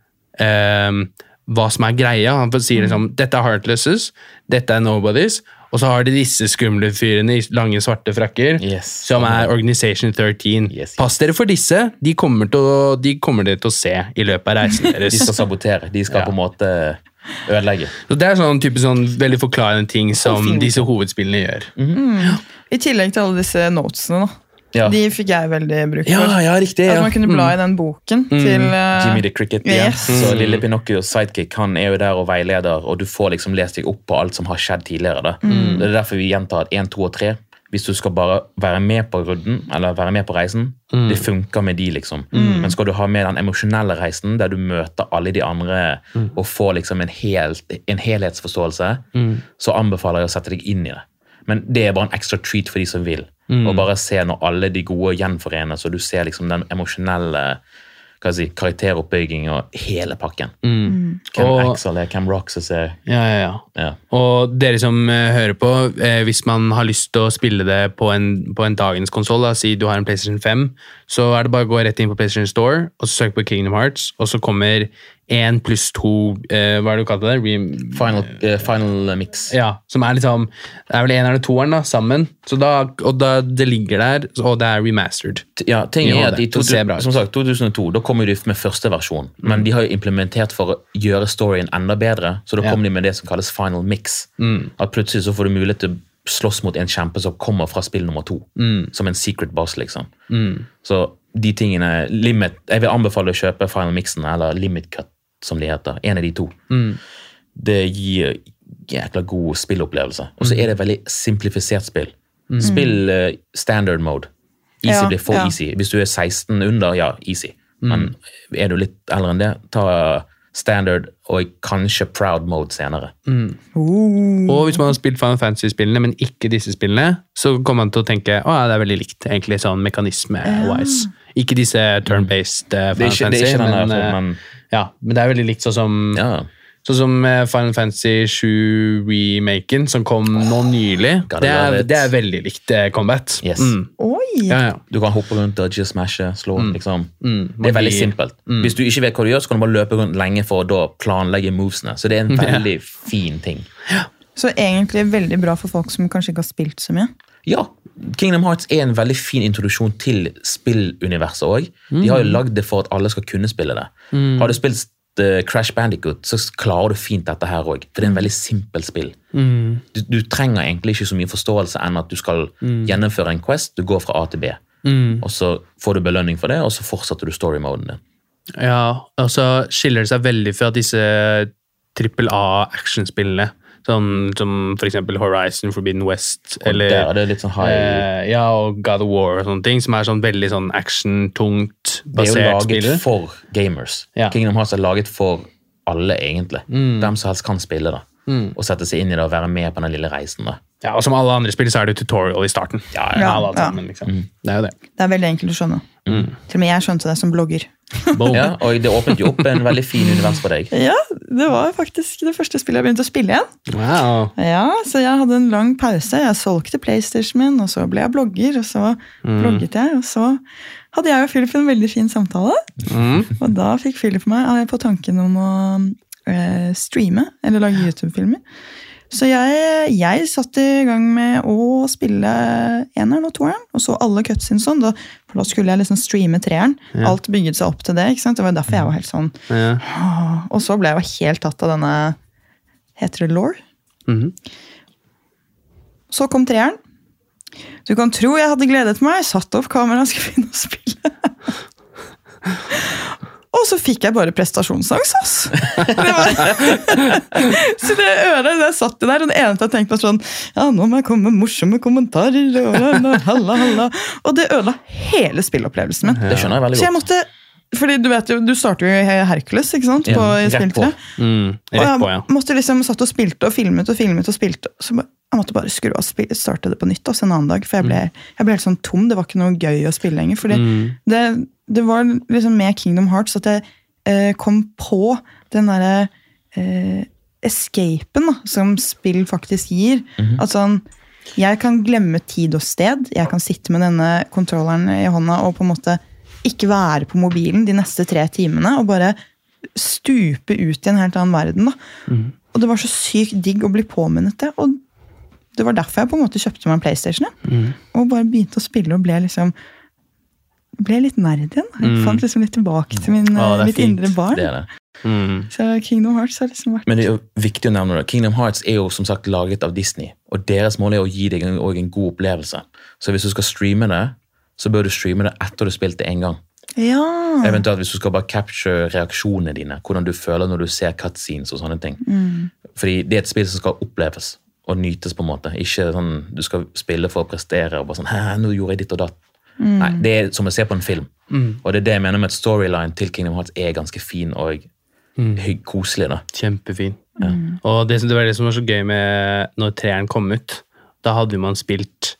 hva som er greia. Han sier liksom dette er Heartlesses, dette er Nobodies, Og så har de disse skumle fyrene i lange, svarte frakker. Yes. Som er Organization 13. Yes, yes. Pass dere for disse. De kommer, til å, de kommer dere til å se i løpet av reisen deres. De skal sabotere. De skal Ja. på en måte ødelegge. Så det er sånn type sånn veldig forklarende ting som disse hovedspillene gjør. I tillegg til alle disse notesene, da. Ja, De fikk jeg veldig bruk for. ja riktig. At man kunne bla i den boken til uh, Jimmy the Cricket Yeah. yes. Så lille Pinocchios sidekick han er jo der og veileder, og du får liksom lest deg opp på alt som har skjedd tidligere. Da. Det er derfor vi gjentar at 1, 2 og 3. Hvis du skal bare være med på rudden, eller være med på reisen, det funker med de, liksom. Men skal du ha med den emosjonelle reisen, der du møter alle de andre og får liksom en, helt, en helhetsforståelse, så anbefaler jeg å sette deg inn i det. Men det er bare en ekstra treat for de som vil. Og bare se når alle de gode gjenforenes, og du ser liksom den emosjonelle hva si, karakteroppbygging og hele pakken. Hvem Og- Axel er, hvem Roxas er. Ja, ja, ja. Ja. Og dere som eh, hører på, eh, hvis man har lyst til å spille det på en, på en dagens konsoll, si du har en PlayStation 5, så er det bare å gå rett inn på PlayStation Store og så søke på Kingdom Hearts, og så kommer én pluss to eh, Hva er det du kalte det? Rem Final, uh, final mix. ja, som er liksom Det er vel eneren og toeren da, sammen. Så da, og da det ligger der, og det er remastered. Ja, ting er at i ut. som sagt, 2002 da kom de med første versjon, men de har jo implementert for å gjøre storyen enda bedre, så da Ja. de med det som kalles final mix. At plutselig så får du mulighet til å slåss mot en kjempe som kommer fra spill nummer to, som en secret boss, liksom. Så de tingene, limit, jeg vil anbefale å kjøpe final mixen, eller limit cut, som de heter, en av de to. Det gir jækla god spillopplevelse. Og så er det veldig simplifisert spill. Spill uh, standard mode. Easy Ja, blir for ja. easy. Hvis du er 16 under, ja, easy. Men er du litt eldre enn det, ta standard og kanskje proud mode senere. oh. Og hvis man har spilt Final Fantasy-spillene, men ikke disse spillene, så kommer man til å tenke ja, det er veldig likt, egentlig, sånn mekanisme-wise. Ikke disse turn-based Det er Final ikke, det er Fantasy, men, eh, men ja, men det er veldig likt sånn som ja. Sånn som eh, Final Fantasy 7-remaken, som kom nå nylig. Det er, det er veldig likt eh, combat. Yes. Mm. Oi! Ja, ja. Du kan hoppe rundt, dodge, smashe, slå. liksom. Mm. Det er veldig simpelt. Hvis du ikke vet hva du gjør, så kan du bare løpe rundt lenge for å da planlegge movesene. Så det er en veldig fin ting. Så egentlig veldig bra for folk som kanskje ikke har spilt så mye. Ja, Kingdom Hearts er en veldig fin introduksjon til spilluniverset òg. De har jo lagd det for at alle skal kunne spille det. Har du spilt eh, Crash Bandicoot, så klarer du fint dette her òg. For det er en veldig simpelt spill. Du, du trenger egentlig ikke så mye forståelse enn at du skal gjennomføre en Quest. Du går fra A til B. Og så får du belønning for det, og så fortsetter du story-moden din. Ja, og så skiller det seg veldig fra disse trippel A-actionspillene. Sånn som for eksempel Horizon Forbidden West, Og eller der er det litt sånn high eh, Ja, og God of War og sånne ting, som er sånn veldig sånn action-tungt Det er jo laget spiller. for gamers. Ja. Kingdom Hearts er laget for alle, egentlig. Hvem som helst kan spille det. Og sette seg inn i det og være med på den lille reisen. da. Ja, og som alle andre spill så er det jo tutorial i starten. Ja, Ja, alle ja. sammen, liksom. Det er jo det. Det er veldig enkelt å skjønne. Til og med jeg skjønte det som blogger. Ja, og det åpnet jo opp en veldig fin univers for deg. Ja, det var faktisk det første spillet jeg begynte å spille igjen. Wow. Ja, Så jeg hadde en lang pause. Jeg solgte PlayStation min, og så ble jeg blogger, og så blogget jeg, og så hadde jeg og Philip en veldig fin samtale. Mm. Og da fikk Philip meg eh, på tanken om å eh, streame, eller lage YouTube-filmer. Så jeg, jeg satt i gang med å spille eneren og toeren, og så alle cutsene sånn. Da, for da skulle jeg liksom streame treeren. Alt bygget seg opp til det. ikke sant? Det var derfor jeg var helt sånn Ja. Og så ble jeg jo helt tatt av denne Heter det law? Mhm. Så kom treeren. Du kan tro jeg hadde gledet meg, Satt opp kameraet skulle begynne å spille. Og så fikk jeg bare prestasjonsangst, ass! Så det øret der satt det der, og det eneste jeg tenkte var sånn Ja, nå må jeg komme med morsomme kommentarer, og halla, halla. Og det ødela hele spillopplevelsen min. Det skjønner jeg veldig godt. Så jeg måtte fordi du vet jo, du starter jo i Hercules ikke sant? På, Ja, rett på. Mm. Og Rett jeg på, ja. måtte liksom satt og spilte og filmet og filmet og spilte. Så ba- jeg måtte bare skru av starte det på nytt altså en annen dag. For jeg ble, jeg ble helt sånn tom. Det var ikke noe gøy å spille lenger. Fordi det, det var liksom med Kingdom Hearts at jeg eh, kom på den derre eh, escapen da, som spill faktisk gir. At sånn Jeg kan glemme tid og sted. Jeg kan sitte med denne kontrolleren i hånda og på en måte ikke være på mobilen de neste tre timene og bare stupe ut i en helt annen verden. da. Og det var så sykt digg å bli påminnet det. Og Det var derfor jeg på en måte kjøpte meg en PlayStation. Mm. Og bare begynte å spille og ble liksom ble litt nerd igjen. Jeg Mm. fant liksom litt tilbake til min, er mitt fint. indre barn. Det er det. Mm. Så Kingdom Hearts har liksom vært Men det er jo viktig å nevne det. Kingdom Hearts er jo som sagt laget av Disney, og deres mål er å gi deg en, en god opplevelse. Så hvis du skal streame det, så bør du streame det etter du har spilt det én gang. Ja! Eventuelt hvis du skal bare capture reaksjonene dine, hvordan du føler når du ser cutscenes og sånne ting. Mm. Fordi det er et spill som skal oppleves og nytes, på en måte. Ikke sånn du skal spille for å prestere og bare sånn Hæ, nå gjorde jeg ditt og datt. Mm. Nei, det er som å se på en film. Og det er det jeg mener med at storyline til Kingdom Hearts er ganske fin og mm. koselig. da. Kjempefin. Og det, det var det som var så gøy med når treeren kom ut. Da hadde man spilt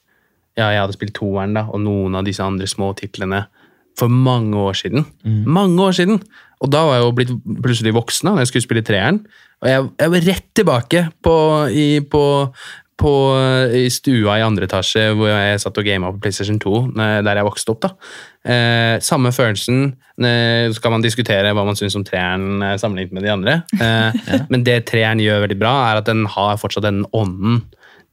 Ja, jeg hadde spilt toeren, da, og noen av disse andre små titlene for mange år siden. Mange år siden! Og da var jeg jo blitt plutselig voksen da jeg skulle spille treeren. Og jeg, jeg var rett tilbake på, i, på, på, i stua i andre etasje hvor jeg satt og gama på PlayStation 2, der jeg vokste opp. da. Eh, samme følelsen. Eh, så kan man diskutere hva man syns om treeren eh, sammenlignet med de andre. Eh, Men det treeren gjør veldig bra, er at den har fortsatt den ånden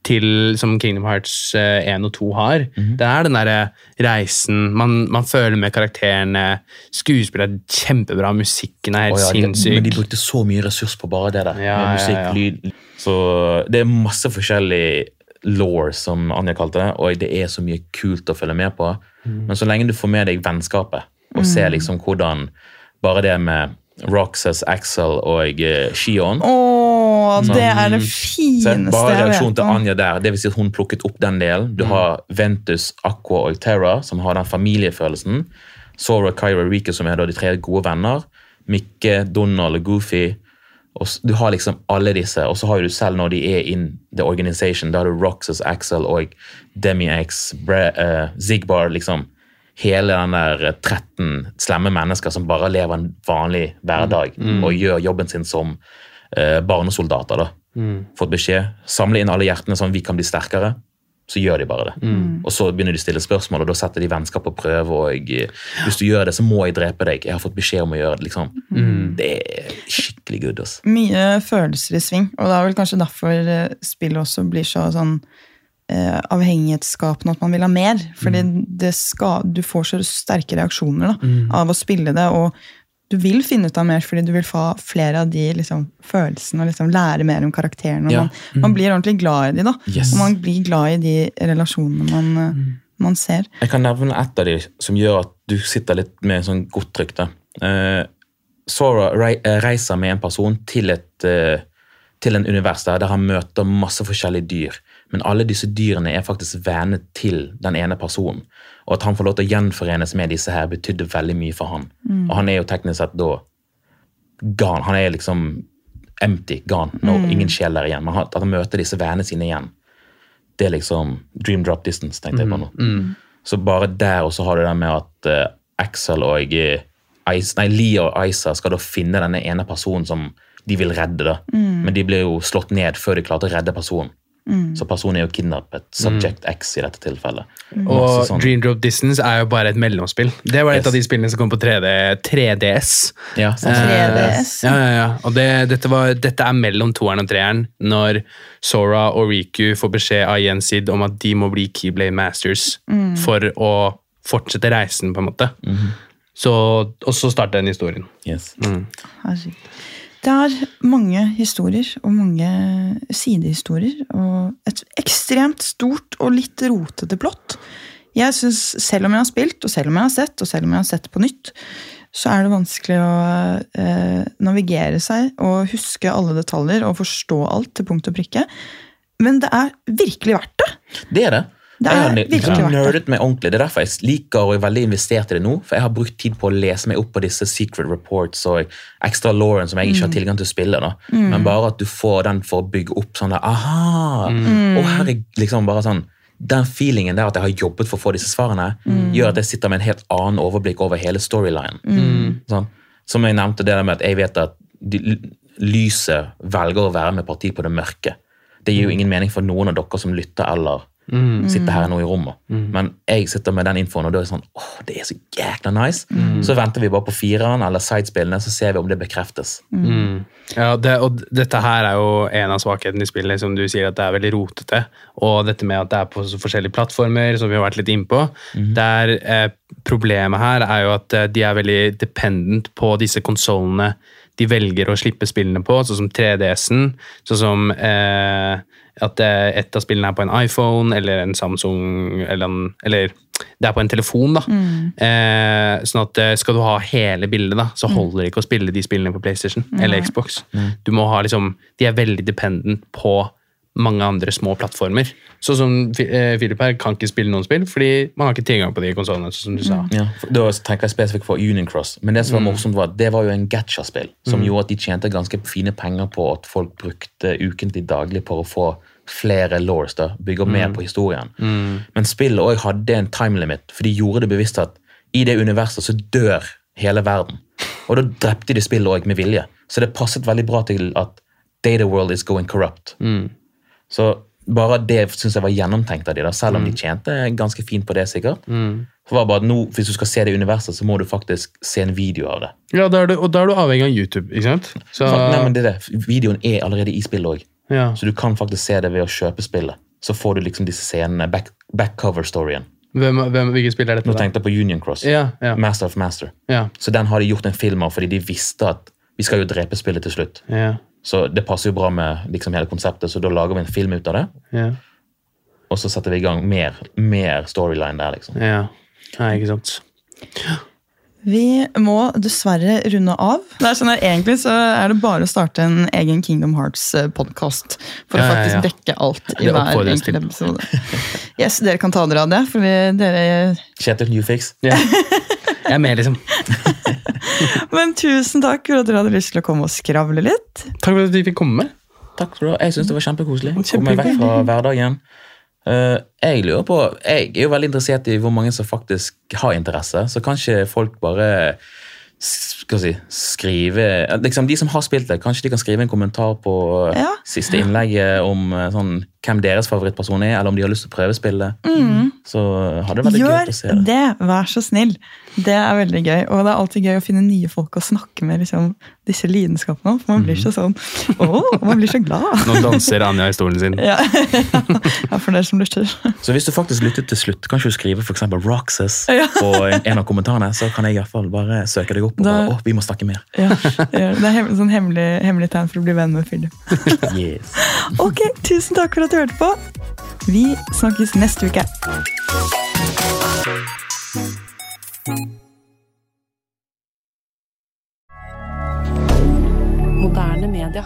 til, som Kingdom Hearts eh, 1 og 2 har. Det er den derre reisen, man, man føler med karakterene. Skuespillet er kjempebra, musikken er helt oh, ja, sinnssyk. Men de brukte så mye ressurs på bare det der. Ja, med musikk, ja, ja. lyd. Så det er masse forskjellig law, som Anja kalte det, og det er så mye kult å følge med på. Mm. Men så lenge du får med deg vennskapet, og ser liksom hvordan bare det med Roxas, Axel og Shion Shion Åh, det er det fineste så er fineste bare jeg reaksjonen til. Anja der, det vil si at hun plukket opp den delen. Mm. Du har Ventus, Aqua og Terra, som har den familiefølelsen. Sora, Kyra og Rika, som er de tre gode venner. Mikke, Donald og Goofy. Og du har liksom alle disse, og så har du selv når de er in the organization, da har du Roxas, Axel og Demi-X, Bre- eh, Zigbar, liksom. Hele den der eh, 13 slemme mennesker som bare lever en vanlig hverdag og gjør jobben sin som eh, barnesoldater. da fått beskjed. Samle inn alle hjertene sånn vi kan bli sterkere. Så gjør de bare det. Og så begynner de å stille spørsmål, og da setter de vennskap på prøve. og jeg, Hvis du gjør det, så må jeg drepe deg. Jeg har fått beskjed om å gjøre det. liksom. Det er skikkelig good. ass. Mye følelser i sving, og det er vel kanskje derfor eh, spillet også blir så sånn eh, avhengighetsskapende at man vil ha mer. Fordi det skal, du får så sterke reaksjoner da, av å spille det, og du vil finne ut av mer fordi du vil få flere av de liksom, følelsene og liksom, lære mer om karakterene. Ja. Man, man blir ordentlig glad i de, da. Yes. Og man blir glad i de relasjonene man, mm. man ser. Jeg kan nevne ett av de som gjør at du sitter litt med sånn godt trykk. da. Eh, Sora rei eh, reiser med en person til, et, uh, til en univers der, der han møter masse forskjellige dyr. Men alle disse dyrene er faktisk venner til den ene personen. Og at han får lov til å gjenforenes med disse her, betydde veldig mye for han. Og han er jo teknisk sett da gone. Han er liksom empty, gone, når ingen sjel der igjen. Men at han møter disse vennene sine igjen, det er liksom dream drop distance, tenkte jeg på nå. Så bare der også har du det med at uh, Axel og eh, Ice, nei, Lee og Isa skal da finne denne ene personen som de vil redde. da. Men de blir jo slått ned før de klarte å redde personen. Så personen er jo kidnappet. Subject X i dette tilfellet. Og sånn- Dream Drop Distance er jo bare et mellomspill. Det var et Yes. av de spillene som kom på 3D, 3DS. Ja, sånn. Eh, 3DS. Ja, ja, ja. Og det, dette, var, dette er mellom toeren og treeren, når Sora og Riku får beskjed av Yensid om at de må bli Keyblade Masters for å fortsette reisen, på en måte. så, og så starter den historien. Yes. Herregud. Det er mange historier og mange sidehistorier. Og et ekstremt stort og litt rotete plott. Jeg synes, Selv om jeg har spilt, og selv om jeg har sett, og selv om jeg har sett på nytt, så er det vanskelig å eh, navigere seg og huske alle detaljer og forstå alt til punkt og prikke. Men det er virkelig verdt det! Det er det. Det jeg er har virkelig verdt det. nerdet meg ordentlig. Det er derfor jeg liker og er veldig investert i det nå. For jeg har brukt tid på å lese meg opp på disse secret reports og extra Lauren som jeg ikke har Mm. tilgang til å spille. da. Men bare at du får den for å bygge opp sånn der Aha! Mm. Og her er liksom bare sånn Den feelingen der at jeg har jobbet for å få disse svarene, Mm. gjør at jeg sitter med en helt annen overblikk over hele storylinen. Sånn. Som jeg nevnte, det der med at jeg vet at lyset velger å være med parti på det mørke. Det gir jo ingen mening for noen av dere som lytter eller sitter her nå i rommet. Men jeg sitter med den infoen, og da er det sånn åh, det er så jækla nice. Så venter vi bare på fireren eller sidespillene, så ser vi om det bekreftes. Ja, det, og dette her er jo en av svakhetene i spillet, som du sier at det er veldig rotete. Og dette med at det er på så forskjellige plattformer, som vi har vært litt innpå. Der eh, Problemet her er jo at eh, de er veldig dependent på disse konsollene de velger å slippe spillene på, sånn som 3DS-en. Sånn som eh, at eh, et av spillene er på en iPhone eller en Samsung eller, en, eller det er på en telefon. da. Eh, sånn at eh, Skal du ha hele bildet, da, så holder det ikke å spille de spillene på PlayStation eller Xbox. Du må ha liksom, De er veldig dependent på mange andre små plattformer. Sånn som Fi- eh, Philip her kan ikke spille noen spill fordi man har ikke tilgang på de konsollene. sånn som du sa. Ja, for- da tenker jeg spesifikt for Union Cross. Men det som var morsomt var at det var jo en gacha-spill, som gjorde at de tjente ganske fine penger på at folk brukte ukentlig daglig på å få flere laws, da, bygge mer på historien. Men spillet også hadde en time limit, for de gjorde det bevisst at i det universet så dør hele verden. Og da drepte de spillet også med vilje. Så det passet veldig bra til at Data World is going corrupt. Så bare det syns jeg var gjennomtenkt av de da, selv om de tjente ganske fint på det. sikkert. Så var det bare at nå, Hvis du skal se det universet, så må du faktisk se en video av det. Ja, da er du, Og da er du avhengig av YouTube, ikke sant? Så, Nei, men det er det. Videoen er allerede i spillet òg, ja. så du kan faktisk se det ved å kjøpe spillet. Så får du liksom disse scenene, back, backcover-storyen. hvem, hvem, Hvilket spill er dette? Nå tenkte jeg på Union Cross. Ja, ja, Master of Master. ja, Så den har de gjort en film av fordi de visste at vi skal jo drepe spillet til slutt. Ja, Så det passer jo bra med liksom hele konseptet, så da lager vi en film ut av det. ja, Og så setter vi i gang mer, mer storyline der, liksom. ja. Nei, ikke sant. Vi må dessverre runde av. Det er sånn at Egentlig så er det bare å starte en egen Kingdom Hearts-podkast for Ja, å faktisk ja. dekke alt i hver enkelt episode. Yes, Dere kan ta dere av det, for vi, dere Kjetil Newfix. Ja. Jeg er med, liksom. Men tusen takk for at dere hadde lyst til å komme og skravle litt. Takk for at vi fikk komme. Takk for det. Jeg syns det var kjempekoselig. Komme vekk fra hverdagen. Eh, jeg lurer på, jeg er jo veldig interessert i hvor mange som faktisk har interesse. Så kanskje folk bare skal si, skrive liksom De som har spilt det, kanskje de kan skrive en kommentar på eh, Ja. siste innlegget om eh, sånn, hvem deres favorittperson er, eller om de har lyst til å prøve Mm. Så hadde det vært Gjør gøy å se det. det, vær så snill. Det er veldig gøy. Og det er alltid gøy å finne nye folk å snakke med liksom, disse lidenskapene. For man blir så sånn oh, man blir så glad. Nå danser Anja i stolen sin. Ja, ja for dere som lytter. Så hvis du faktisk lyttet til slutt, kan ikke du skrive for eksempel Roxas Ja. på en, av kommentarene, så kan jeg i hvert fall bare søke deg opp og Da- bare, å, vi må snakke mer. Ja, det er det er sånn hemmelig, hemmelig tegn for å bli venn med Philip. Yes. Ok, tusen takk for at du hørte på. Vi snakkes neste uke. Moderne media.